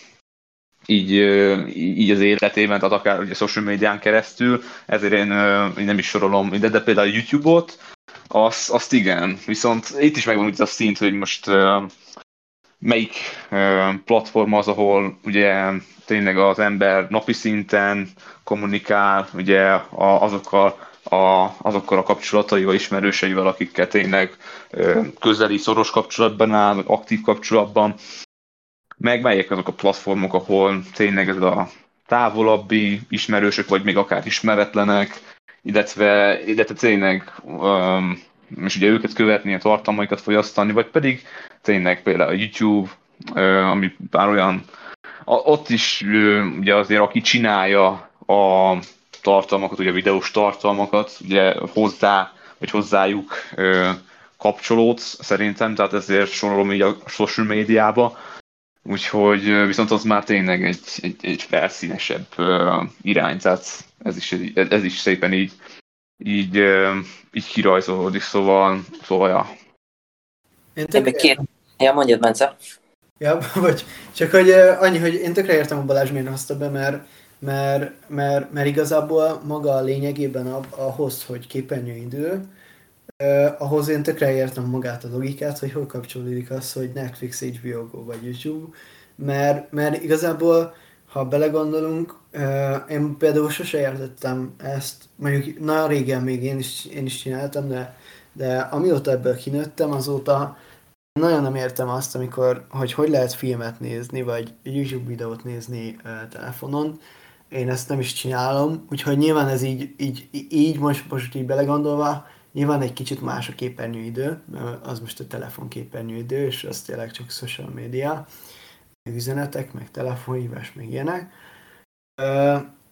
így, így az életében, tehát akár ugye social médián keresztül, ezért én, én nem is sorolom ide, de például a YouTube-ot, azt, azt igen, viszont itt is megvan úgy a szint, hogy most melyik platform az, ahol ugye tényleg az ember napi szinten kommunikál, ugye azokkal a, azokkal a kapcsolataival, ismerőseivel, akikkel tényleg közeli, szoros kapcsolatban áll, aktív kapcsolatban, meg melyek azok a platformok, ahol tényleg ez a távolabbi ismerősök, vagy még akár ismeretlenek, illetve, illetve tényleg um, és ugye őket követni, a tartalmaikat fogyasztani, vagy pedig tényleg például a YouTube, uh, ami bár olyan, a, ott is uh, ugye azért aki csinálja a tartalmakat, ugye a videós tartalmakat, ugye hozzá, vagy hozzájuk uh, kapcsolódsz szerintem, tehát ezért sorolom így a social médiába, Úgyhogy viszont az már tényleg egy, egy, egy felszínesebb irány, tehát ez is, ez is szépen így, így, így kirajzolódik, szóval, szóval ja. Én tökre... két... Ja, mondjad, Bence. Ja, vagy csak hogy annyi, hogy én tökre értem a Balázs miért hozta be, mert, mert, mert, mert igazából maga a lényegében ahhoz, hogy képernyőidő, Uh, ahhoz én tökre értem magát a logikát, hogy hol kapcsolódik az, hogy Netflix, HBO Go vagy YouTube, mert, mert igazából, ha belegondolunk, én például sose értettem ezt, mondjuk nagyon régen még én is, én is csináltam, de, de amióta ebből kinőttem, azóta nagyon nem értem azt, amikor, hogy hogy lehet filmet nézni, vagy YouTube videót nézni telefonon. Én ezt nem is csinálom, úgyhogy nyilván ez így, így, így most, most így belegondolva, Nyilván egy kicsit más a képernyőidő, mert az most a telefon képernyőidő, és az tényleg csak social media, meg üzenetek, meg telefonhívás, meg ilyenek.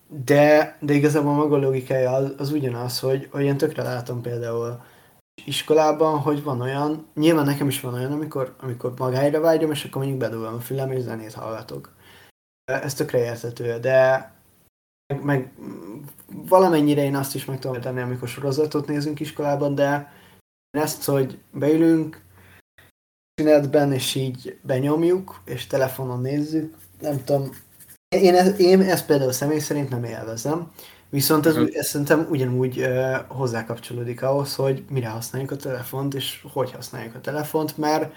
De, de igazából maga logikája az, az ugyanaz, hogy, hogy én tökre látom például iskolában, hogy van olyan, nyilván nekem is van olyan, amikor, amikor magára vágyom, és akkor mondjuk bedugom a fülem, és zenét hallgatok. Ez tökre érthető, de meg, meg valamennyire én azt is meg tudom tenni, amikor sorozatot nézünk iskolában, de ezt, hogy beülünk szünetben, és így benyomjuk, és telefonon nézzük, nem tudom, én, ez, én ezt például személy szerint nem élvezem, viszont ez, ez szerintem ugyanúgy uh, hozzákapcsolódik ahhoz, hogy mire használjuk a telefont, és hogy használjuk a telefont, mert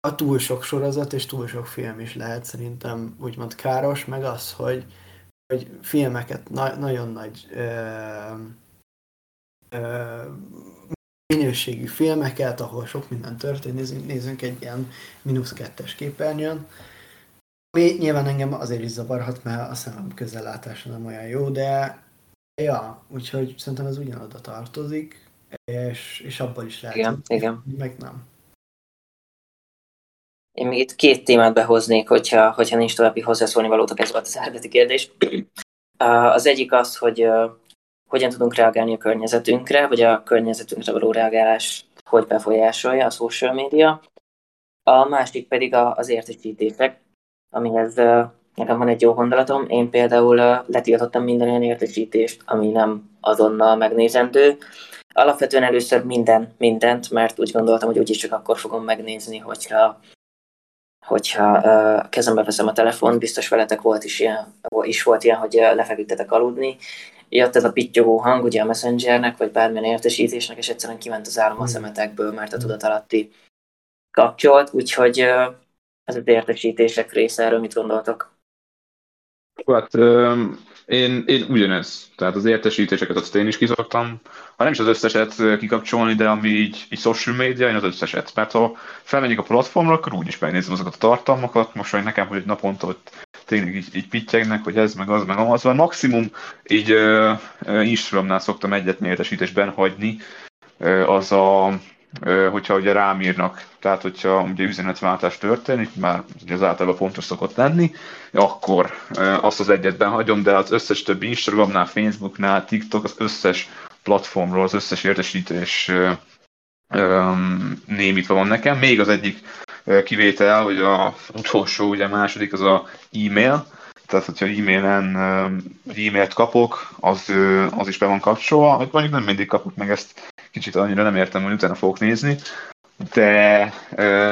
a túl sok sorozat és túl sok film is lehet szerintem úgymond káros, meg az, hogy, hogy filmeket na- nagyon nagy ö, ö, minőségű filmeket, ahol sok minden történik, nézünk, nézünk egy ilyen mínusz kettes képernyőn, ami nyilván engem azért is zavarhat, mert a szemem közellátása nem olyan jó, de ja, úgyhogy szerintem ez ugyanoda tartozik, és, és abban is lehet, igen, igen. meg nem. Én még itt két témát behoznék, hogyha, hogyha nincs további hozzászólni valótok, ez volt az eredeti kérdés. Az egyik az, hogy hogyan tudunk reagálni a környezetünkre, vagy a környezetünkre való reagálás hogy befolyásolja a social media. A másik pedig az értesítések, amihez nekem van egy jó gondolatom. Én például letiltottam minden olyan értesítést, ami nem azonnal megnézendő. Alapvetően először minden, mindent, mert úgy gondoltam, hogy úgyis csak akkor fogom megnézni, hogyha hogyha uh, kezembe veszem a telefon, biztos veletek volt is ilyen, is volt ilyen, hogy lefeküdtetek aludni, jött ez a pittyogó hang ugye a messengernek, vagy bármilyen értesítésnek, és egyszerűen kiment az álom a hmm. szemetekből, mert a tudat alatti kapcsolt, úgyhogy ez az értesítések része, erről mit gondoltok? Hát én, én ugyanez. Tehát az értesítéseket azt én is kiszoktam. Ha nem is az összeset kikapcsolni, de ami így, így social media, én az összeset. Mert ha felmegyek a platformra, akkor úgyis megnézem azokat a tartalmakat. Most vagy nekem, hogy egy naponta ott tényleg így, így pittyegnek, hogy ez, meg az, meg az. Van maximum így uh, Instagramnál szoktam egyet értesítésben hagyni, uh, az a hogyha ugye rám írnak, tehát hogyha ugye üzenetváltás történik, már az általában fontos szokott lenni, akkor azt az egyetben hagyom, de az összes többi Instagramnál, Facebooknál, TikTok, az összes platformról, az összes értesítés némítva van nekem. Még az egyik kivétel, hogy a utolsó, ugye második, az a e-mail, tehát hogyha e-mailen e-mailt kapok, az, az is be van kapcsolva, vagy mondjuk nem mindig kapok meg ezt kicsit annyira nem értem, hogy utána fogok nézni, de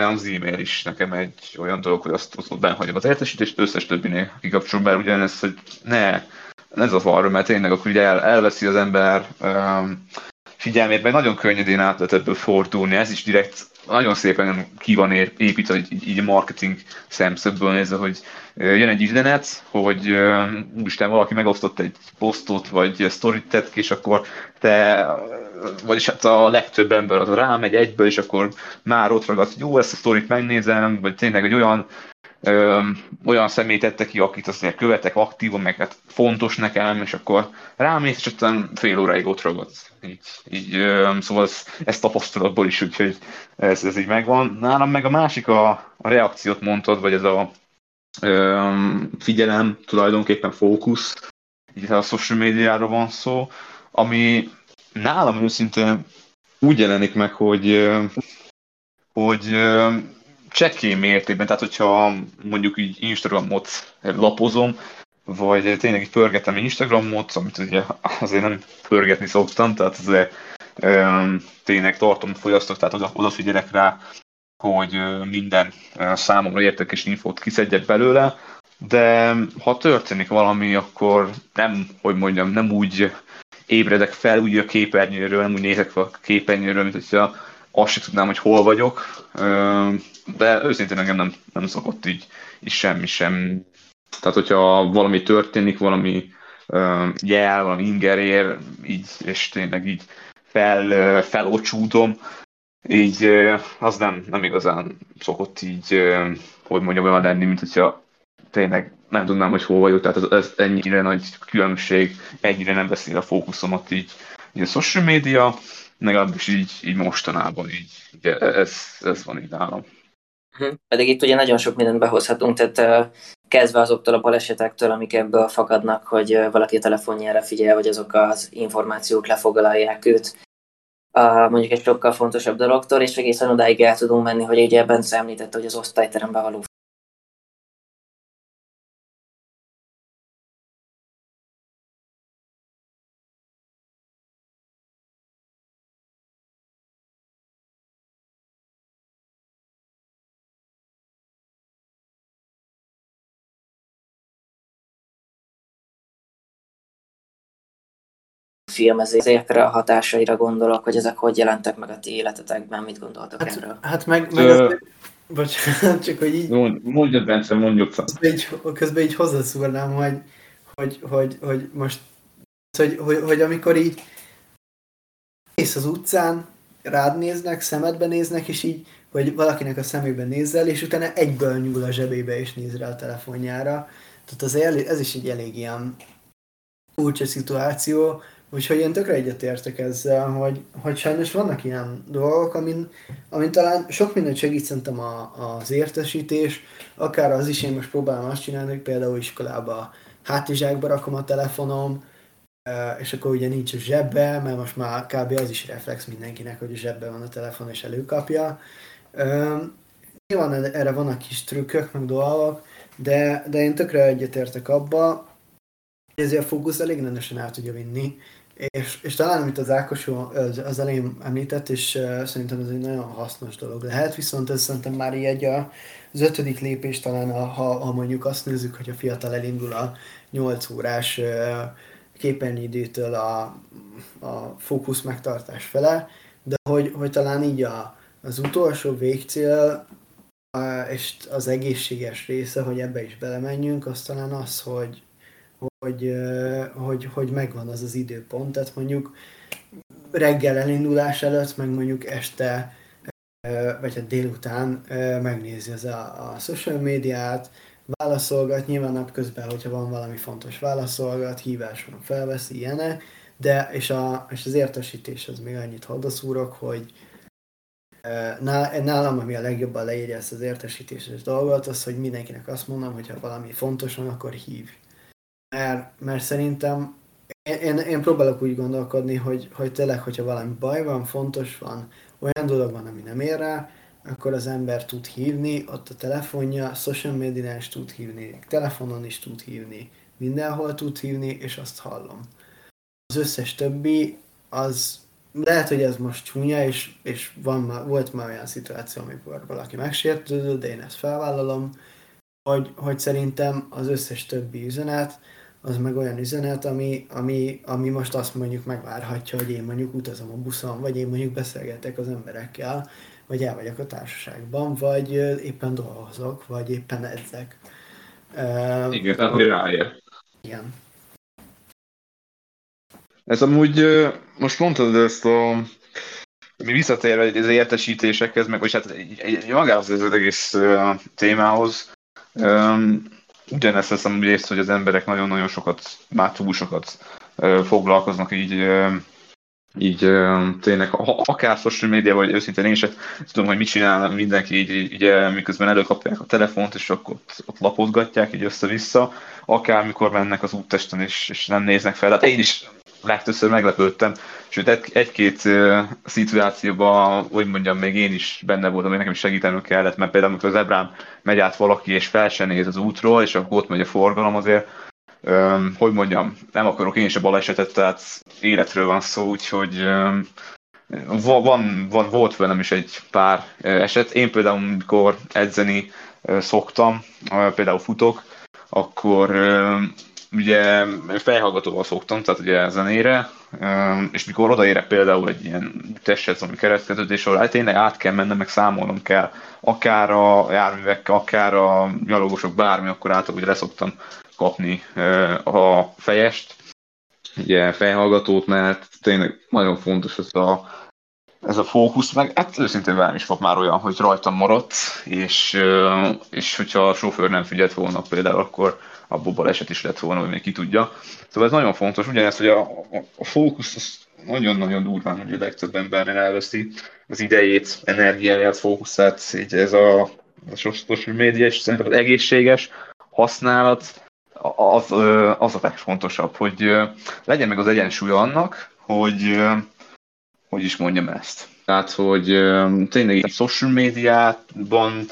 az e-mail is nekem egy olyan dolog, hogy azt, azt benhagyom az értesítést, összes többinél kikapcsolom, bár ugyanez, hogy ne, ez az arra, mert tényleg akkor ugye el, elveszi az ember um, figyelmét, meg nagyon könnyedén át lehet ebből fordulni, ez is direkt nagyon szépen ki van építve, így, így marketing szemszögből nézve, hogy jön egy üzenet, hogy úristen, valaki megosztott egy posztot, vagy sztorit tett ki, és akkor te, vagyis hát a legtöbb ember az rámegy egyből, és akkor már ott ragad, hogy jó, ezt a sztorit megnézem, vagy tényleg egy olyan olyan személy tette ki, akit azért követek aktívan, meg hát fontos nekem, és akkor rámész, és aztán fél óráig ott ragad. Így, így, ö, szóval ez, ez tapasztalatból is, úgyhogy ez, ez így megvan. Nálam meg a másik a, a reakciót mondtad, vagy ez a ö, figyelem, tulajdonképpen fókusz, így a social médiára van szó, ami nálam őszintén úgy jelenik meg, hogy hogy csekély mértékben, tehát hogyha mondjuk így Instagramot lapozom, vagy tényleg így pörgetem Instagramot, amit ugye azért nem pörgetni szoktam, tehát azért tényleg tartom, fogyasztok, tehát oda, odafigyelek rá, hogy minden számomra értékes infót kiszedjek belőle, de ha történik valami, akkor nem, hogy mondjam, nem úgy ébredek fel úgy a képernyőről, nem úgy nézek fel a képernyőről, mint hogyha azt sem tudnám, hogy hol vagyok, de őszintén engem nem, nem szokott így, így semmi sem. Tehát, hogyha valami történik, valami jel, valami ingerér, így, és tényleg így fel, felocsúdom, így az nem, nem igazán szokott így, hogy mondjam, olyan lenni, mint hogyha tényleg nem tudnám, hogy hol vagyok, tehát ez, ez ennyire nagy különbség, ennyire nem veszi a fókuszomat így, így a social media, legalábbis így, így mostanában így, így ez, ez van így nálam. Mhm. Pedig itt ugye nagyon sok mindent behozhatunk, tehát kezdve azoktól a balesetektől, amik ebből fakadnak, hogy valaki a telefonjára figyel, vagy azok az információk lefoglalják őt, mondjuk egy sokkal fontosabb dologtól, és egészen odáig el tudunk menni, hogy ugye ebben említette, hogy az osztályteremben való filmezésre, a hatásaira gondolok, hogy ezek hogy jelentek meg a ti életetekben, mit gondoltok hát, erről? Hát meg, meg Ö... az, bocsánat, csak hogy így... Mondjad, Bence, mondjuk. Közben így, közben így hozzászúrnám, hogy, hogy, hogy, hogy most, hogy, hogy, hogy amikor így mész az utcán, rád néznek, szemedbe néznek, és így, vagy valakinek a szemébe nézzel, és utána egyből nyúl a zsebébe, és néz rá a telefonjára. Tehát az ez is egy elég ilyen furcsa szituáció, úgyhogy én tökre egyetértek ezzel, hogy, hogy sajnos vannak ilyen dolgok, amin, amin talán sok mindent segít szerintem a, az értesítés, akár az is, én most próbálom azt csinálni, hogy például iskolába hátizsákba rakom a telefonom, és akkor ugye nincs a zsebbe, mert most már kb. az is reflex mindenkinek, hogy a zsebbe van a telefon és előkapja. Nyilván erre vannak kis trükkök, meg dolgok, de, de én tökre egyetértek abba, ezért a fókusz elég rendesen el tudja vinni, és, és talán, amit az Ákos az, az elején említett, és uh, szerintem ez egy nagyon hasznos dolog lehet, viszont ez szerintem már egy a, az ötödik lépés talán, a, ha, ha mondjuk azt nézzük, hogy a fiatal elindul a 8 órás uh, képernyőidőtől a, a fókusz megtartás fele, de hogy, hogy talán így a, az utolsó végcél és az egészséges része, hogy ebbe is belemenjünk, az talán az, hogy, hogy, hogy, hogy megvan az az időpont, tehát mondjuk reggel elindulás előtt, meg mondjuk este, vagy hát délután megnézi az a, a social médiát, válaszolgat, nyilván napközben, hogyha van valami fontos válaszolgat, hívás van, felveszi, ilyenek, de és, a, és az értesítés az még annyit haddaszúrok, hogy nálam, ami a legjobban leírja ezt az értesítéses dolgot, az, hogy mindenkinek azt mondom, hogy ha valami fontos van, akkor hív. Mert, mert szerintem én, én, próbálok úgy gondolkodni, hogy, hogy tényleg, hogyha valami baj van, fontos van, olyan dolog van, ami nem ér rá, akkor az ember tud hívni, ott a telefonja, social media is tud hívni, telefonon is tud hívni, mindenhol tud hívni, és azt hallom. Az összes többi, az lehet, hogy ez most csúnya, és, és van már, volt már olyan szituáció, amikor valaki megsértődött, de én ezt felvállalom, hogy, hogy szerintem az összes többi üzenet, az meg olyan üzenet, ami, ami, ami most azt mondjuk megvárhatja, hogy én mondjuk utazom a buszon, vagy én mondjuk beszélgetek az emberekkel, vagy el vagyok a társaságban, vagy éppen dolgozok, vagy éppen edzek. Igen, tehát hogy ráér. Igen. Ez amúgy, most mondtad ezt a mi visszatérve az értesítésekhez, meg hogy hát magához az egész témához, ugyanezt veszem úgy észre, hogy az emberek nagyon-nagyon sokat, már túl sokat foglalkoznak így így tényleg, akár social média, vagy őszintén én sem tudom, hogy mit csinál mindenki, így, így így miközben előkapják a telefont, és akkor ott, ott lapozgatják így össze-vissza, akár mikor mennek az úttesten, és, és nem néznek fel. Hát én is legtöbbször meglepődtem, sőt egy, egy-két szituációban, hogy mondjam, még én is benne voltam, hogy nekem is segítenünk kellett, mert például amikor az ebrán megy át valaki, és fel se néz az útról, és akkor ott megy a forgalom azért, um, hogy mondjam, nem akarok én se balesetet, tehát életről van szó, úgyhogy um, van, van, volt velem is egy pár eset. Én például, amikor edzeni szoktam, például futok, akkor ugye fejhallgatóval szoktam, tehát ugye zenére, és mikor odaérek például egy ilyen testhez, ami keresztkeződés során, hát tényleg át kell mennem, meg számolnom kell, akár a járművekkel, akár a gyalogosok, bármi, akkor általában ugye leszoktam kapni a fejest, ugye fejhallgatót, mert tényleg nagyon fontos ez a, ez a fókusz, meg hát őszintén velem is volt már olyan, hogy rajtam maradt, és, és hogyha a sofőr nem figyelt volna például, akkor abból baleset is lett volna, hogy még ki tudja. Szóval ez nagyon fontos, ugyanez, hogy a, a, fókusz az nagyon-nagyon durván, hogy a legtöbb embernél elveszi az idejét, energiáját, fókuszát, így ez a, a social média, és szerintem az egészséges használat az, az a legfontosabb, hogy legyen meg az egyensúly annak, hogy hogy is mondjam ezt. Tehát, hogy tényleg a social médiában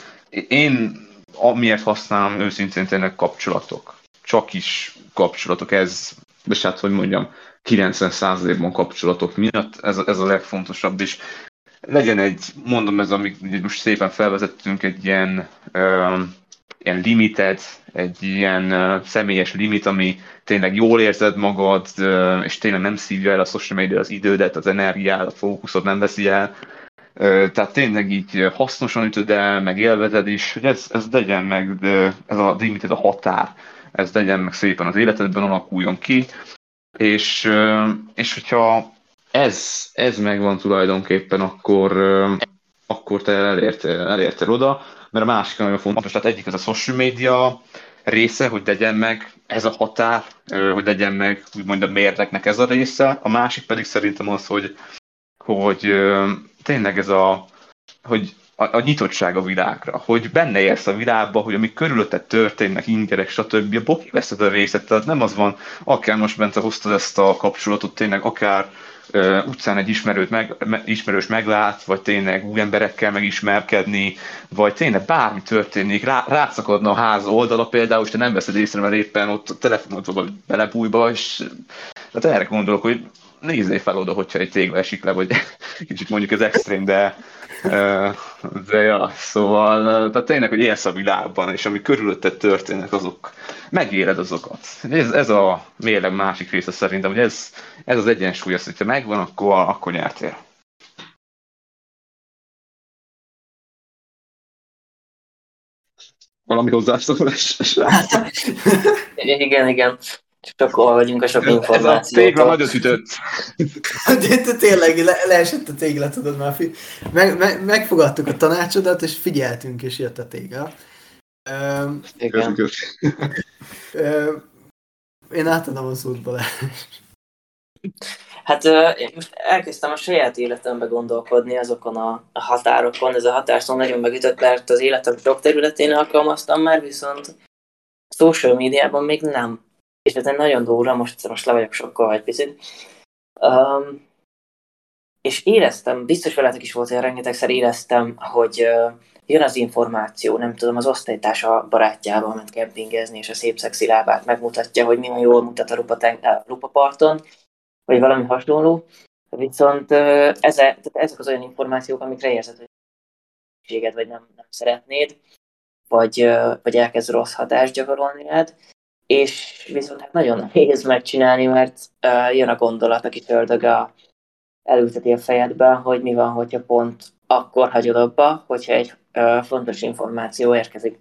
én amiért használom őszintén tényleg kapcsolatok. Csak is kapcsolatok, ez, és hát hogy mondjam, 90%-ban kapcsolatok miatt, ez, ez a legfontosabb, és legyen egy, mondom ez, amit most szépen felvezettünk, egy ilyen ö, ilyen limited, egy ilyen uh, személyes limit, ami tényleg jól érzed magad, uh, és tényleg nem szívja el a social media az idődet, az energiát, a fókuszot nem veszi el. Uh, tehát tényleg így hasznosan ütöd el, meg élvezed is, hogy ez, ez legyen meg, de ez a limited a határ, ez legyen meg szépen az életedben, alakuljon ki, és, és hogyha ez, ez megvan tulajdonképpen, akkor, akkor te elértél, elértél oda, mert a másik nagyon fontos, tehát egyik az a social media része, hogy legyen meg ez a határ, hogy legyen meg úgymond a mérlegnek ez a része, a másik pedig szerintem az, hogy, hogy tényleg ez a, hogy a, a nyitottság a világra, hogy benne érsz a világba, hogy ami körülötted történnek, ingerek, stb. Abból kiveszed a részet, tehát nem az van, akár most bent hoztad ezt a kapcsolatot, tényleg akár utcán egy ismerőt meg, ismerős meglát, vagy tényleg új emberekkel megismerkedni, vagy tényleg bármi történik, rá, rátszakadna a ház oldala például, és te nem veszed észre, mert éppen ott a telefonodba belebújba, és hát erre gondolok, hogy nézzél fel oda, hogyha egy tégla esik le, vagy kicsit mondjuk ez extrém, de, de ja, szóval, tehát tényleg, hogy élsz a világban, és ami körülötted történnek, azok, megéled azokat. Ez, ez a mérleg másik része szerintem, hogy ez, ez az egyensúly, az, hogyha megvan, akkor, akkor nyertél. Valami hozzászólás? igen, igen. Csak vagyunk a sok a tégla nagyot ütött. De, de tényleg le, leesett a tégla, tudod már. Meg, meg, megfogadtuk a tanácsodat, és figyeltünk, és jött a tégla. Igen. um, én átadom a szót. Hát én most elkezdtem a saját életembe gondolkodni azokon a határokon. Ez a határszó nagyon megütött, mert az életem sok területén alkalmaztam már, viszont social médiában még nem és ez egy nagyon durva, most, most le vagyok sokkal egy picit. Um, és éreztem, biztos veletek is volt olyan rengetegszer éreztem, hogy uh, jön az információ, nem tudom, az osztálytársa barátjával ment kempingezni, és a szép szexi lábát megmutatja, hogy milyen jól mutat a lupaparton, vagy valami hasonló. Viszont uh, ezek, ezek az olyan információk, amikre érzed, hogy vagy nem, nem szeretnéd, vagy, uh, vagy elkezd rossz hatást gyakorolni rád, és viszont hát nagyon nehéz megcsinálni, mert uh, jön a gondolat, aki ördög elülteti a fejedbe, hogy mi van, hogyha pont akkor hagyod abba, hogyha egy uh, fontos információ érkezik.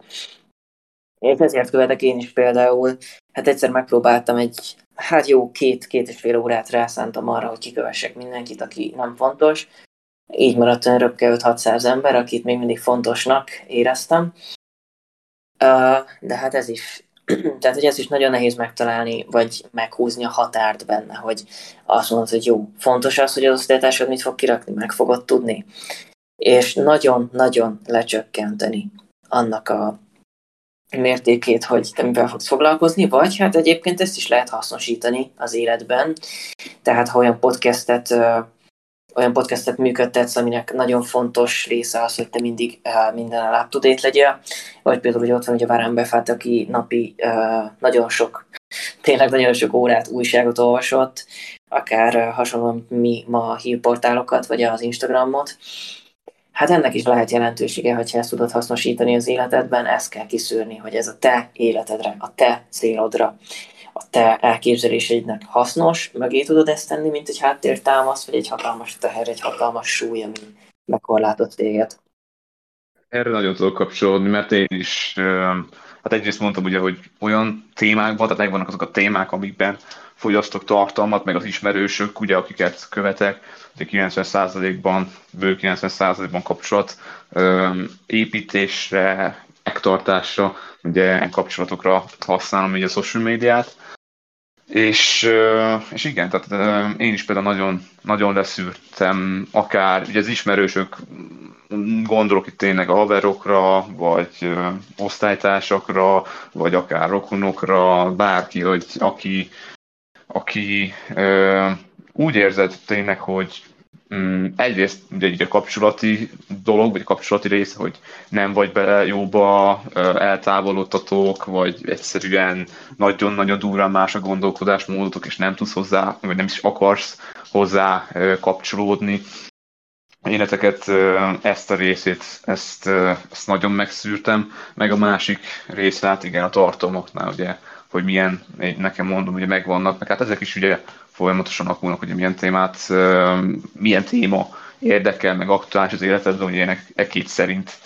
És ezért követek én is például, hát egyszer megpróbáltam egy, hát jó két-két és fél órát rászántam arra, hogy kikövessek mindenkit, aki nem fontos. Így maradt olyan röpke 5-600 ember, akit még mindig fontosnak éreztem. Uh, de hát ez is Tehát, hogy ez is nagyon nehéz megtalálni, vagy meghúzni a határt benne, hogy azt mondod, hogy jó, fontos az, hogy az osztálytársad mit fog kirakni, meg fogod tudni. És nagyon-nagyon lecsökkenteni annak a mértékét, hogy te mivel fogsz foglalkozni, vagy hát egyébként ezt is lehet hasznosítani az életben. Tehát ha olyan podcastet olyan podcastet működtetsz, aminek nagyon fontos része az, hogy te mindig uh, minden up legyél, vagy például, hogy ott van ugye Warren Buffett, aki napi uh, nagyon sok, tényleg nagyon sok órát újságot olvasott, akár uh, hasonlóan mi ma a hírportálokat, vagy az Instagramot. Hát ennek is lehet jelentősége, hogyha ezt tudod hasznosítani az életedben, ezt kell kiszűrni, hogy ez a te életedre, a te célodra a te elképzeléseidnek hasznos, mögé tudod ezt tenni, mint egy háttértámasz, vagy egy hatalmas teher, egy hatalmas súly, ami megkorlátott téged. Erre nagyon tudok kapcsolódni, mert én is, hát egyrészt mondtam ugye, hogy olyan témákban, tehát megvannak azok a témák, amikben fogyasztok tartalmat, meg az ismerősök, ugye, akiket követek, ugye 90%-ban, bő 90%-ban kapcsolat építésre, megtartásra, ugye kapcsolatokra használom ugye a social médiát, és, és igen, tehát én is például nagyon, nagyon leszűrtem, akár ugye az ismerősök, gondolok itt tényleg a haverokra, vagy osztálytársakra, vagy akár rokonokra, bárki, hogy aki, aki úgy érzed tényleg, hogy Mm, egyrészt ugye így kapcsolati dolog, vagy a kapcsolati része, hogy nem vagy bele jóba, eltávolodtatók, vagy egyszerűen nagyon-nagyon durván más a gondolkodásmódotok, és nem tudsz hozzá, vagy nem is akarsz hozzá kapcsolódni. életeket, ezt a részét, ezt, ezt nagyon megszűrtem, meg a másik része, hát igen, a tartalmaknál, ugye, hogy milyen, nekem mondom, ugye megvannak, meg hát ezek is ugye folyamatosan alakulnak, hogy milyen témát, milyen téma érdekel, meg aktuális az életedben, hogy én e két szerint,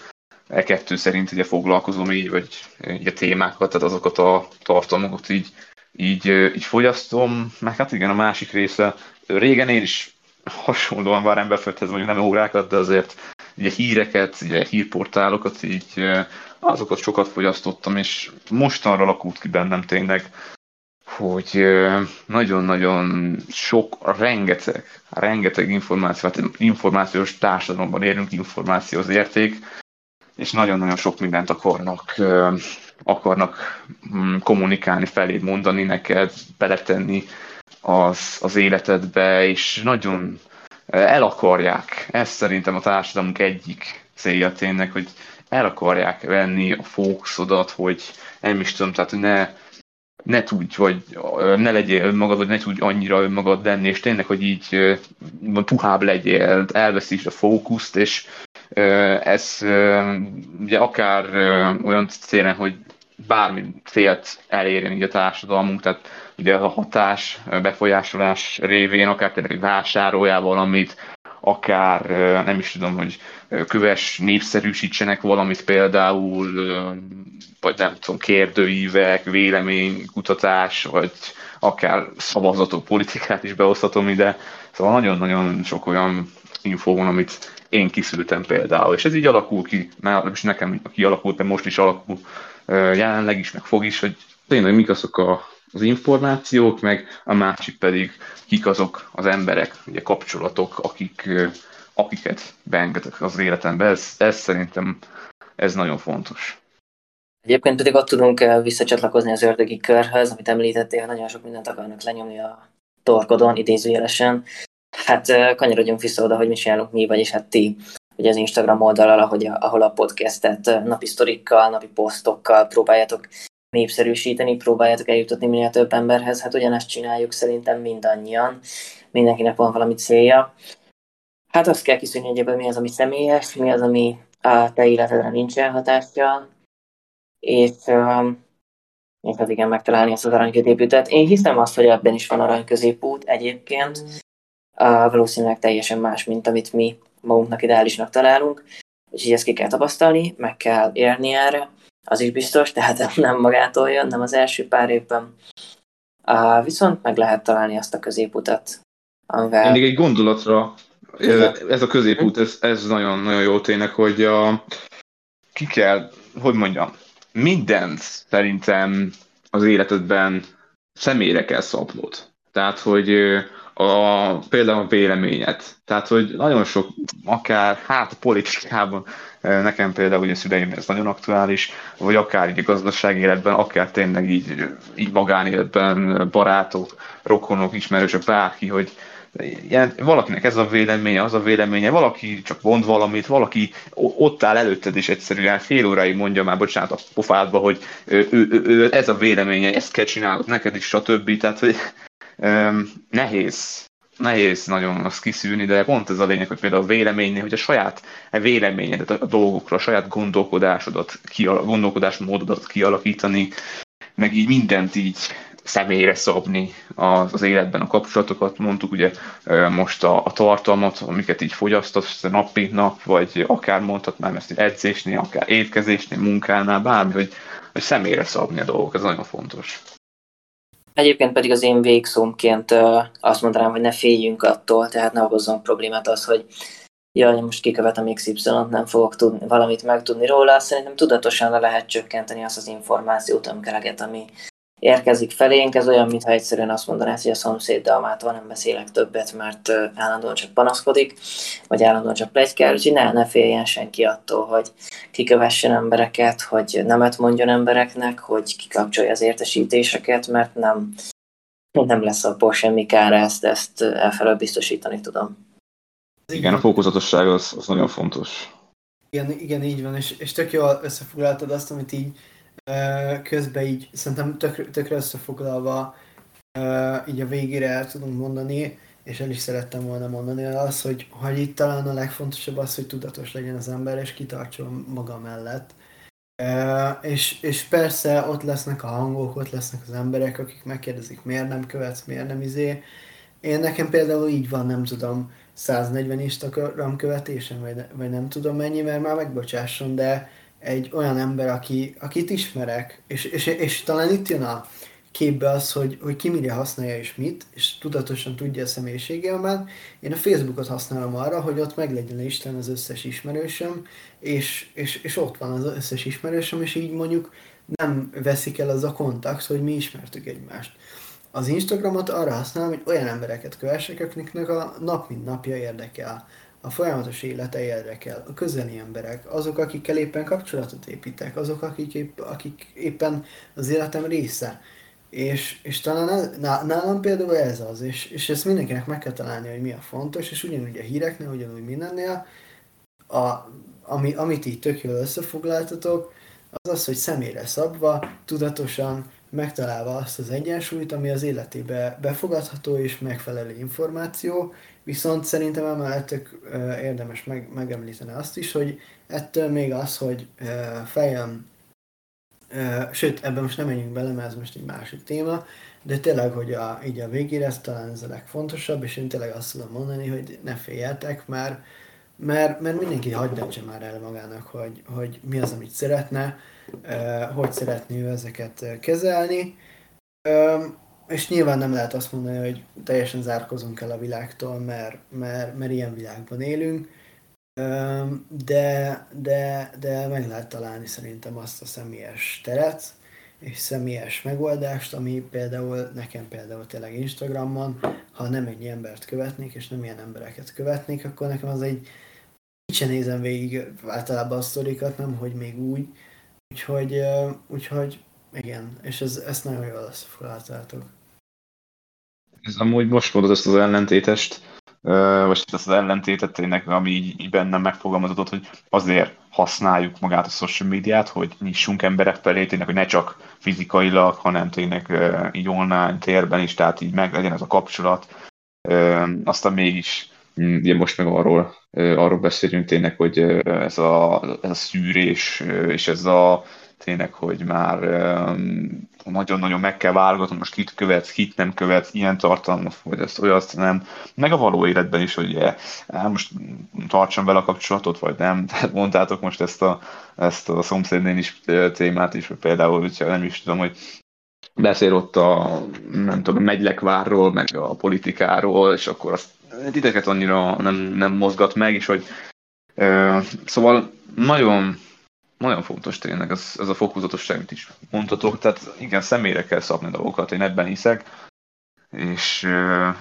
e kettő szerint ugye foglalkozom így, vagy így a témákat, tehát azokat a tartalmakat így, így, így fogyasztom, meg hát igen, a másik része, régen én is hasonlóan már emberföldhez mondjuk nem órákat, de azért ugye híreket, ugye hírportálokat, így azokat sokat fogyasztottam, és mostanra alakult ki bennem tényleg, hogy nagyon-nagyon sok, rengeteg, rengeteg információ, hát információs társadalomban érünk, információs érték, és nagyon-nagyon sok mindent akarnak, akarnak mm, kommunikálni felé, mondani neked, beletenni az, az életedbe, és nagyon el akarják, ez szerintem a társadalmunk egyik célja tényleg, hogy el akarják venni a fókuszodat, hogy nem is tudom, tehát ne, ne tudj, vagy ne legyél önmagad, vagy ne tudj annyira önmagad lenni, és tényleg, hogy így puhább legyél, elveszíts a fókuszt, és ez ugye akár olyan célen, hogy bármi célt elérjen így a társadalmunk, tehát ugye a hatás, befolyásolás révén, akár tényleg vásároljál valamit, akár nem is tudom, hogy köves népszerűsítsenek valamit például, vagy nem tudom, kérdőívek, véleménykutatás, vagy akár szavazatok, politikát is behozhatom ide. Szóval nagyon-nagyon sok olyan info van, amit én kiszültem például, és ez így alakul ki, is nekem kialakult, de most is alakul jelenleg is, meg fog is, hogy tényleg mik azok a, az információk, meg a másik pedig kik azok az emberek, ugye kapcsolatok, akik, akiket beengedek az életembe. Ez, ez szerintem ez nagyon fontos. Egyébként pedig ott tudunk visszacsatlakozni az ördögi körhöz, amit említettél, nagyon sok mindent akarnak lenyomni a torkodon, idézőjelesen. Hát kanyarodjunk vissza oda, hogy mi csinálunk mi, vagyis hát ti ugye az Instagram oldalal, ahogy ahol a podcastet napi sztorikkal, napi posztokkal próbáljátok népszerűsíteni, próbáljátok eljutatni minél több emberhez, hát ugyanezt csináljuk szerintem mindannyian, mindenkinek van valami célja. Hát azt kell kiszűrni egyébként, mi az, ami személyes, mi az, ami a te életedre nincsen hatással, és, és hát igen, megtalálni ezt az aranyközépútat. Én hiszem azt, hogy ebben is van aranyközépút egyébként, valószínűleg teljesen más, mint amit mi magunknak ideálisnak találunk, úgyhogy ezt ki kell tapasztalni, meg kell érni erre, az is biztos, tehát nem magától jön, nem az első pár évben. Uh, viszont meg lehet találni azt a középutat, amivel... Mindig egy gondolatra, ez a középút, ez, ez nagyon, nagyon jó tényleg, hogy a, ki kell, hogy mondjam, mindent szerintem az életedben személyre kell szabnod. Tehát, hogy a, például a véleményet. Tehát, hogy nagyon sok, akár hát a politikában, nekem például ugye szüleim ez nagyon aktuális, vagy akár így a gazdasági életben, akár tényleg így, így magánéletben, barátok, rokonok, ismerősök, bárki, hogy ilyen, valakinek ez a véleménye, az a véleménye, valaki csak mond valamit, valaki ott áll előtted, és egyszerűen fél óráig mondja már, bocsánat, a pofádba, hogy ő, ő, ő, ez a véleménye, ezt kell csinálnod, neked is, stb. Tehát, hogy nehéz, nehéz nagyon azt kiszűrni, de pont ez a lényeg, hogy például a véleménynél, hogy a saját véleményedet a dolgokra, a saját gondolkodásodat, kiala, gondolkodásmódodat kialakítani, meg így mindent így személyre szabni az, az életben a kapcsolatokat, mondtuk ugye most a, a tartalmat, amiket így fogyasztasz napi nap, vagy akár mondhatnám ezt edzésnél, akár étkezésnél, munkánál, bármi, hogy, hogy személyre szabni a dolgok, ez nagyon fontos. Egyébként pedig az én végszómként azt mondanám, hogy ne féljünk attól, tehát ne okozzon problémát az, hogy jaj, most kikövetem XY-t, nem fogok tudni, valamit megtudni róla. Szerintem tudatosan le lehet csökkenteni azt az információt, ömkeleget, ami érkezik felénk. Ez olyan, mintha egyszerűen azt mondanád, hogy a szomszéddal mától nem beszélek többet, mert állandóan csak panaszkodik, vagy állandóan csak plegykál, úgyhogy ne, ne féljen senki attól, hogy kikövessen embereket, hogy nemet mondjon embereknek, hogy kikapcsolja az értesítéseket, mert nem, nem lesz abból semmi kára, ezt, ezt elfelől biztosítani tudom. Igen, a fókuszatosság az, az nagyon fontos. Igen, igen, így van, és, és tök jól összefoglaltad azt, amit így közben így szerintem tök, tökre összefoglalva így a végére el tudunk mondani. és el is szerettem volna mondani, az, hogy, hogy itt talán a legfontosabb az, hogy tudatos legyen az ember, és kitartson maga mellett. És, és persze ott lesznek a hangok, ott lesznek az emberek, akik megkérdezik, miért nem követsz, miért nem izé. Én nekem például így van, nem tudom, 140 Instagram követésem, vagy, vagy nem tudom mennyi, mert már megbocsásson, de egy olyan ember, aki, akit ismerek, és, és, és talán itt jön a képbe az, hogy, hogy ki mire használja és mit, és tudatosan tudja a személyiségemet. Én a Facebookot használom arra, hogy ott meglegyen Isten az összes ismerősöm, és, és, és ott van az összes ismerősöm, és így mondjuk nem veszik el az a kontakt, hogy mi ismertük egymást. Az Instagramot arra használom, hogy olyan embereket kövessek, akiknek a nap mint napja érdekel a folyamatos élete érdekel, a közeli emberek, azok, akikkel éppen kapcsolatot építek, azok, akik, épp, akik éppen az életem része. És, és talán nálam például ez az, és, és ezt mindenkinek meg kell találni, hogy mi a fontos, és ugyanúgy a híreknél, ugyanúgy mindennél, a, ami, amit így tök jól összefoglaltatok, az az, hogy személyre szabva, tudatosan megtalálva azt az egyensúlyt, ami az életébe befogadható és megfelelő információ, viszont szerintem emellett érdemes meg, megemlíteni azt is, hogy ettől még az, hogy fejem, sőt, ebben most nem menjünk bele, mert ez most egy másik téma, de tényleg, hogy a, így a végére ez talán ez a legfontosabb, és én tényleg azt tudom mondani, hogy ne féljetek, mert, mert, mert mindenki hagyd döntse már el magának, hogy, hogy mi az, amit szeretne, hogy szeretné ő ezeket kezelni. És nyilván nem lehet azt mondani, hogy teljesen zárkozunk el a világtól, mert, mert, mert ilyen világban élünk, de, de, de meg lehet találni szerintem azt a személyes teret, és személyes megoldást, ami például nekem például tényleg Instagramon, ha nem egy embert követnék, és nem ilyen embereket követnék, akkor nekem az egy így nézem végig általában a sztorikat, nem hogy még úgy, Úgyhogy, úgyhogy igen, és ez, ezt nagyon jól összefoglaltátok. Ez amúgy most mondod ezt az ellentétest, vagy ezt az ellentétet tényleg, ami így, bennem megfogalmazott, hogy azért használjuk magát a social médiát, hogy nyissunk emberek felé, tényleg, hogy ne csak fizikailag, hanem tényleg így online térben is, tehát így meg legyen ez a kapcsolat. Aztán mégis ugye most meg arról, arról beszélünk tényleg, hogy ez a, ez a szűrés, és ez a tényleg, hogy már nagyon-nagyon meg kell válogatni, most kit követ, kit nem követ, ilyen tartalmat, vagy ezt olyat nem. Meg a való életben is, hogy hát most tartsam vele a kapcsolatot, vagy nem. Tehát mondtátok most ezt a, ezt a szomszédnél is témát is, például, hogyha nem is tudom, hogy beszél ott a, nem tudom, megylekvárról, meg a politikáról, és akkor azt titeket annyira nem, nem mozgat meg, és hogy uh, szóval nagyon, nagyon fontos tényleg ez, ez a fokozatosság, amit is mondhatok, tehát igen, személyre kell szabni dolgokat, én ebben hiszek, és,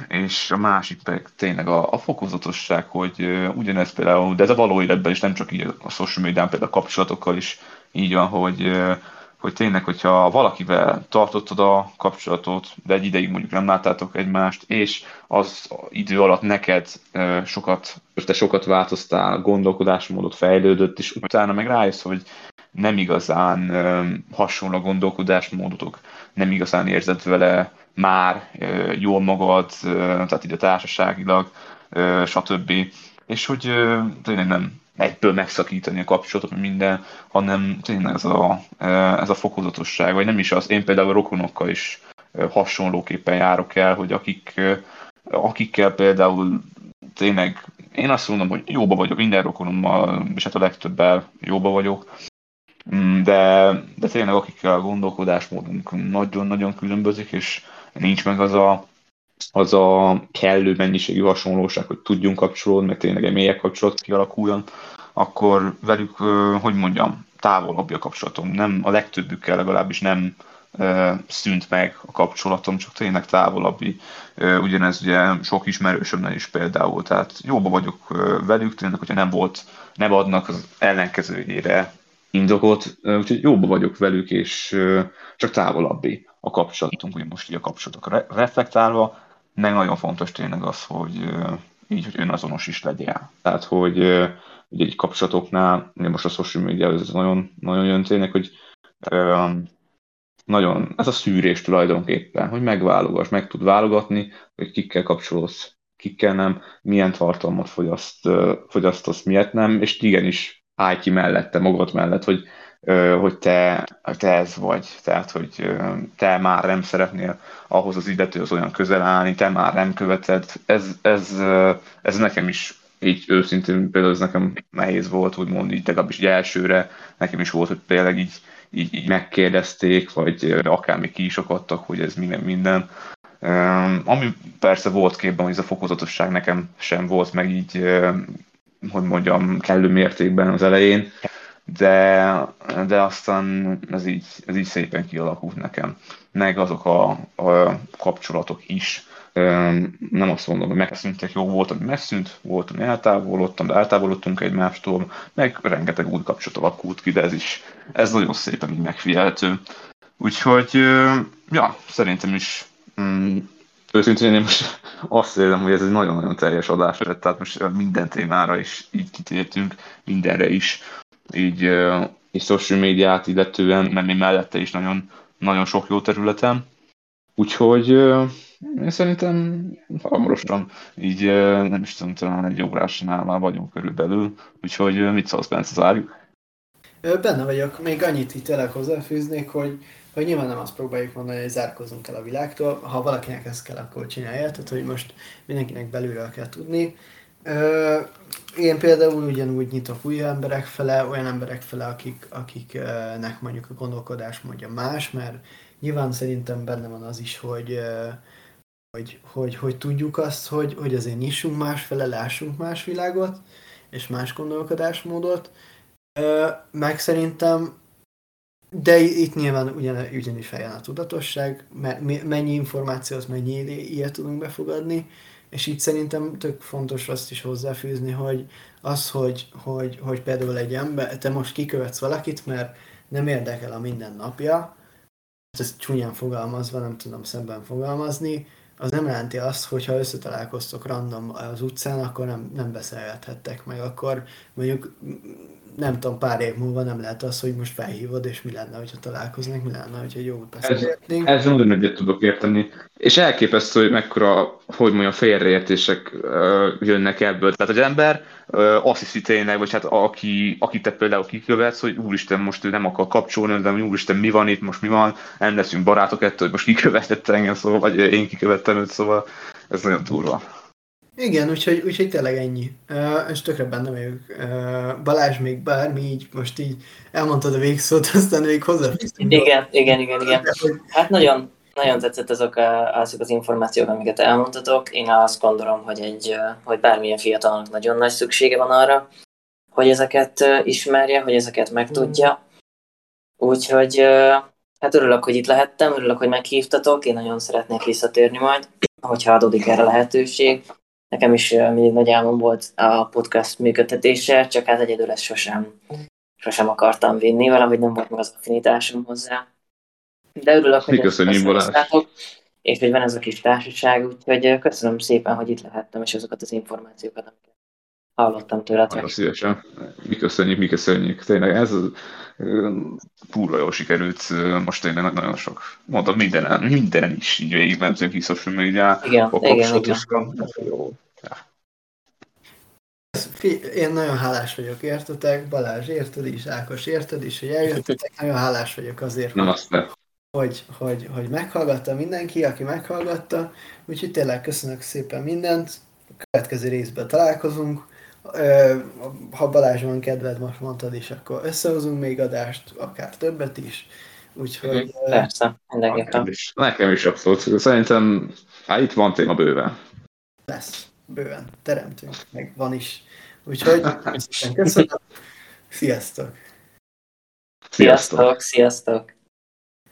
és a másik pedig tényleg a, a fokozatosság, hogy ugyanez például, de ez a való életben is, nem csak így a social media például a kapcsolatokkal is így van, hogy hogy tényleg, hogyha valakivel tartottad a kapcsolatot, de egy ideig mondjuk nem láttátok egymást, és az idő alatt neked sokat, te sokat változtál, gondolkodásmódot fejlődött, és utána meg rájössz, hogy nem igazán hasonló gondolkodásmódotok, nem igazán érzed vele már jól magad, tehát ide társaságilag, stb. És hogy tényleg nem egyből megszakítani a kapcsolatot, minden, hanem tényleg ez a, e, ez a fokozatosság, vagy nem is az. Én például rokonokkal is e, hasonlóképpen járok el, hogy akik, e, akikkel például tényleg én azt mondom, hogy jóba vagyok minden rokonommal, és hát a legtöbbel jóba vagyok, mm, de, de tényleg akikkel a gondolkodásmódunk nagyon-nagyon különbözik, és nincs meg az a, az a kellő mennyiségű hasonlóság, hogy tudjunk kapcsolódni, meg tényleg egy mélyebb kapcsolat kialakuljon, akkor velük, hogy mondjam, távolabbi a kapcsolatom. Nem, a legtöbbükkel legalábbis nem szűnt meg a kapcsolatom, csak tényleg távolabbi. Ugyanez ugye sok ismerősömnek is például, tehát jóba vagyok velük, tényleg, hogyha nem volt, nem adnak az ellenkezőjére indokot, úgyhogy jóba vagyok velük, és csak távolabbi a kapcsolatunk, ugye most így a kapcsolatokra reflektálva, meg nagyon fontos tényleg az, hogy így, hogy önazonos is legyél. Tehát, hogy ugye egy kapcsolatoknál, ugye most a social media ez nagyon, nagyon jön tényleg, hogy nagyon, ez a szűrés tulajdonképpen, hogy megválogass, meg tud válogatni, hogy kikkel kapcsolódsz, kikkel nem, milyen tartalmat fogyaszt, fogyasztasz, miért nem, és igenis állj ki mellette, magad mellett, hogy, hogy te, te ez vagy, tehát, hogy te már nem szeretnél ahhoz az illetőhöz olyan közel állni, te már nem követed, ez, ez, ez nekem is így őszintén például ez nekem nehéz volt, úgymond így legalábbis így elsőre, nekem is volt, hogy tényleg így, így, így megkérdezték, vagy akár még ki is akadtak, hogy ez minden minden. Um, ami persze volt képben, hogy ez a fokozatosság nekem sem volt meg így, hogy mondjam, kellő mértékben az elején, de, de aztán ez így, ez így szépen kialakult nekem. Meg azok a, a kapcsolatok is, nem azt mondom, hogy megszűntek, jó volt, ami megszűnt, volt, ami eltávolodtam, de eltávolodtunk egymástól, meg rengeteg új kapcsolat alakult ki, de ez is, ez nagyon szépen így megfigyelhető. Úgyhogy, ja, szerintem is mm, őszintén én most azt érzem, hogy ez egy nagyon-nagyon teljes adás lett, tehát most minden témára is így kitértünk, mindenre is, így, így social médiát illetően, mert mellette is nagyon, nagyon sok jó területen. Úgyhogy én szerintem hamarosan így nem is tudom, talán egy órásnál már vagyunk körülbelül, úgyhogy mit szólsz, Bence, zárjuk? Benne vagyok, még annyit itt tényleg hozzáfűznék, hogy, hogy nyilván nem azt próbáljuk mondani, hogy zárkozunk el a világtól, ha valakinek ezt kell, akkor csinálja, tehát hogy most mindenkinek belülről kell tudni. Én például ugyanúgy nyitok új emberek fele, olyan emberek fele, akik, akiknek mondjuk a gondolkodás mondja más, mert nyilván szerintem benne van az is, hogy hogy, hogy, hogy tudjuk azt, hogy, hogy azért nyissunk másfele, lássunk más világot, és más gondolkodásmódot, meg szerintem, de itt nyilván ugyan, ugyanis feljön a tudatosság, mennyi információt, mennyi ilyet tudunk befogadni, és itt szerintem tök fontos azt is hozzáfűzni, hogy az, hogy, hogy, hogy például egy ember, te most kikövetsz valakit, mert nem érdekel a mindennapja, ez csúnyán fogalmazva, nem tudom szemben fogalmazni, az nem jelenti azt, hogy ha összetalálkoztok random az utcán, akkor nem, nem beszélgethettek meg, akkor mondjuk nem tudom, pár év múlva nem lehet az, hogy most felhívod, és mi lenne, hogyha találkoznak, mi lenne, hogyha jó beszélgetnénk. Ez, ez nagyon egyet tudok érteni. És elképesztő, hogy mekkora, hogy mondjam, félreértések uh, jönnek ebből. Tehát, hogy ember uh, azt hiszi tényleg, vagy hát aki, aki te például kikövetsz, hogy úristen, most ő nem akar kapcsolni, de úristen, mi van itt, most mi van, nem leszünk barátok ettől, hogy most kikövetett engem, szóval, vagy én kikövettem őt, szóval ez nagyon durva. Igen, úgyhogy, úgyhogy tényleg ennyi. Uh, és tökre benne vagyok. Uh, Balázs még bármi így, most így elmondtad a végszót, aztán még hozzáfűztünk. Igen, igen, igen, igen. Hát nagyon, nagyon tetszett azok, a, azok az információk, amiket elmondtatok. Én azt gondolom, hogy, egy, hogy bármilyen fiatalnak nagyon nagy szüksége van arra, hogy ezeket ismerje, hogy ezeket megtudja. Úgyhogy hát örülök, hogy itt lehettem, örülök, hogy meghívtatok, én nagyon szeretnék visszatérni majd, hogyha adódik erre lehetőség. Nekem is mindig nagy álmom volt a podcast működtetése, csak hát egyedül ezt sosem, sosem akartam vinni, valahogy nem volt meg az affinitásom hozzá. De örülök, hogy köszönjük, és hogy van ez a kis társaság, úgyhogy köszönöm szépen, hogy itt lehettem, és azokat az információkat, amiket hallottam tőletek. Nagyon szívesen. Mi köszönjük, mi köszönjük. Tényleg ez kurva jól sikerült, most tényleg nagyon sok, mondom, mindenen, mindenen is így végigmentünk ki social media, igen, igen, igen. Jó. Ja. Én nagyon hálás vagyok, értetek? Balázs, érted is? Ákos, érted is, hogy eljöttetek? Nagyon hálás vagyok azért, Nem azt hogy, hogy, hogy meghallgatta mindenki, aki meghallgatta. Úgyhogy tényleg köszönök szépen mindent. A következő részben találkozunk ha Balázs van kedved, most mondtad is, akkor összehozunk még adást, akár többet is. Úgyhogy... Mhm. Persze, mindenképpen. Nekem is abszolút. Szerintem hát itt van téma bőven. Lesz, bőven. Teremtünk, meg van is. Úgyhogy köszönöm. Sziasztok! Sziasztok! Sziasztok!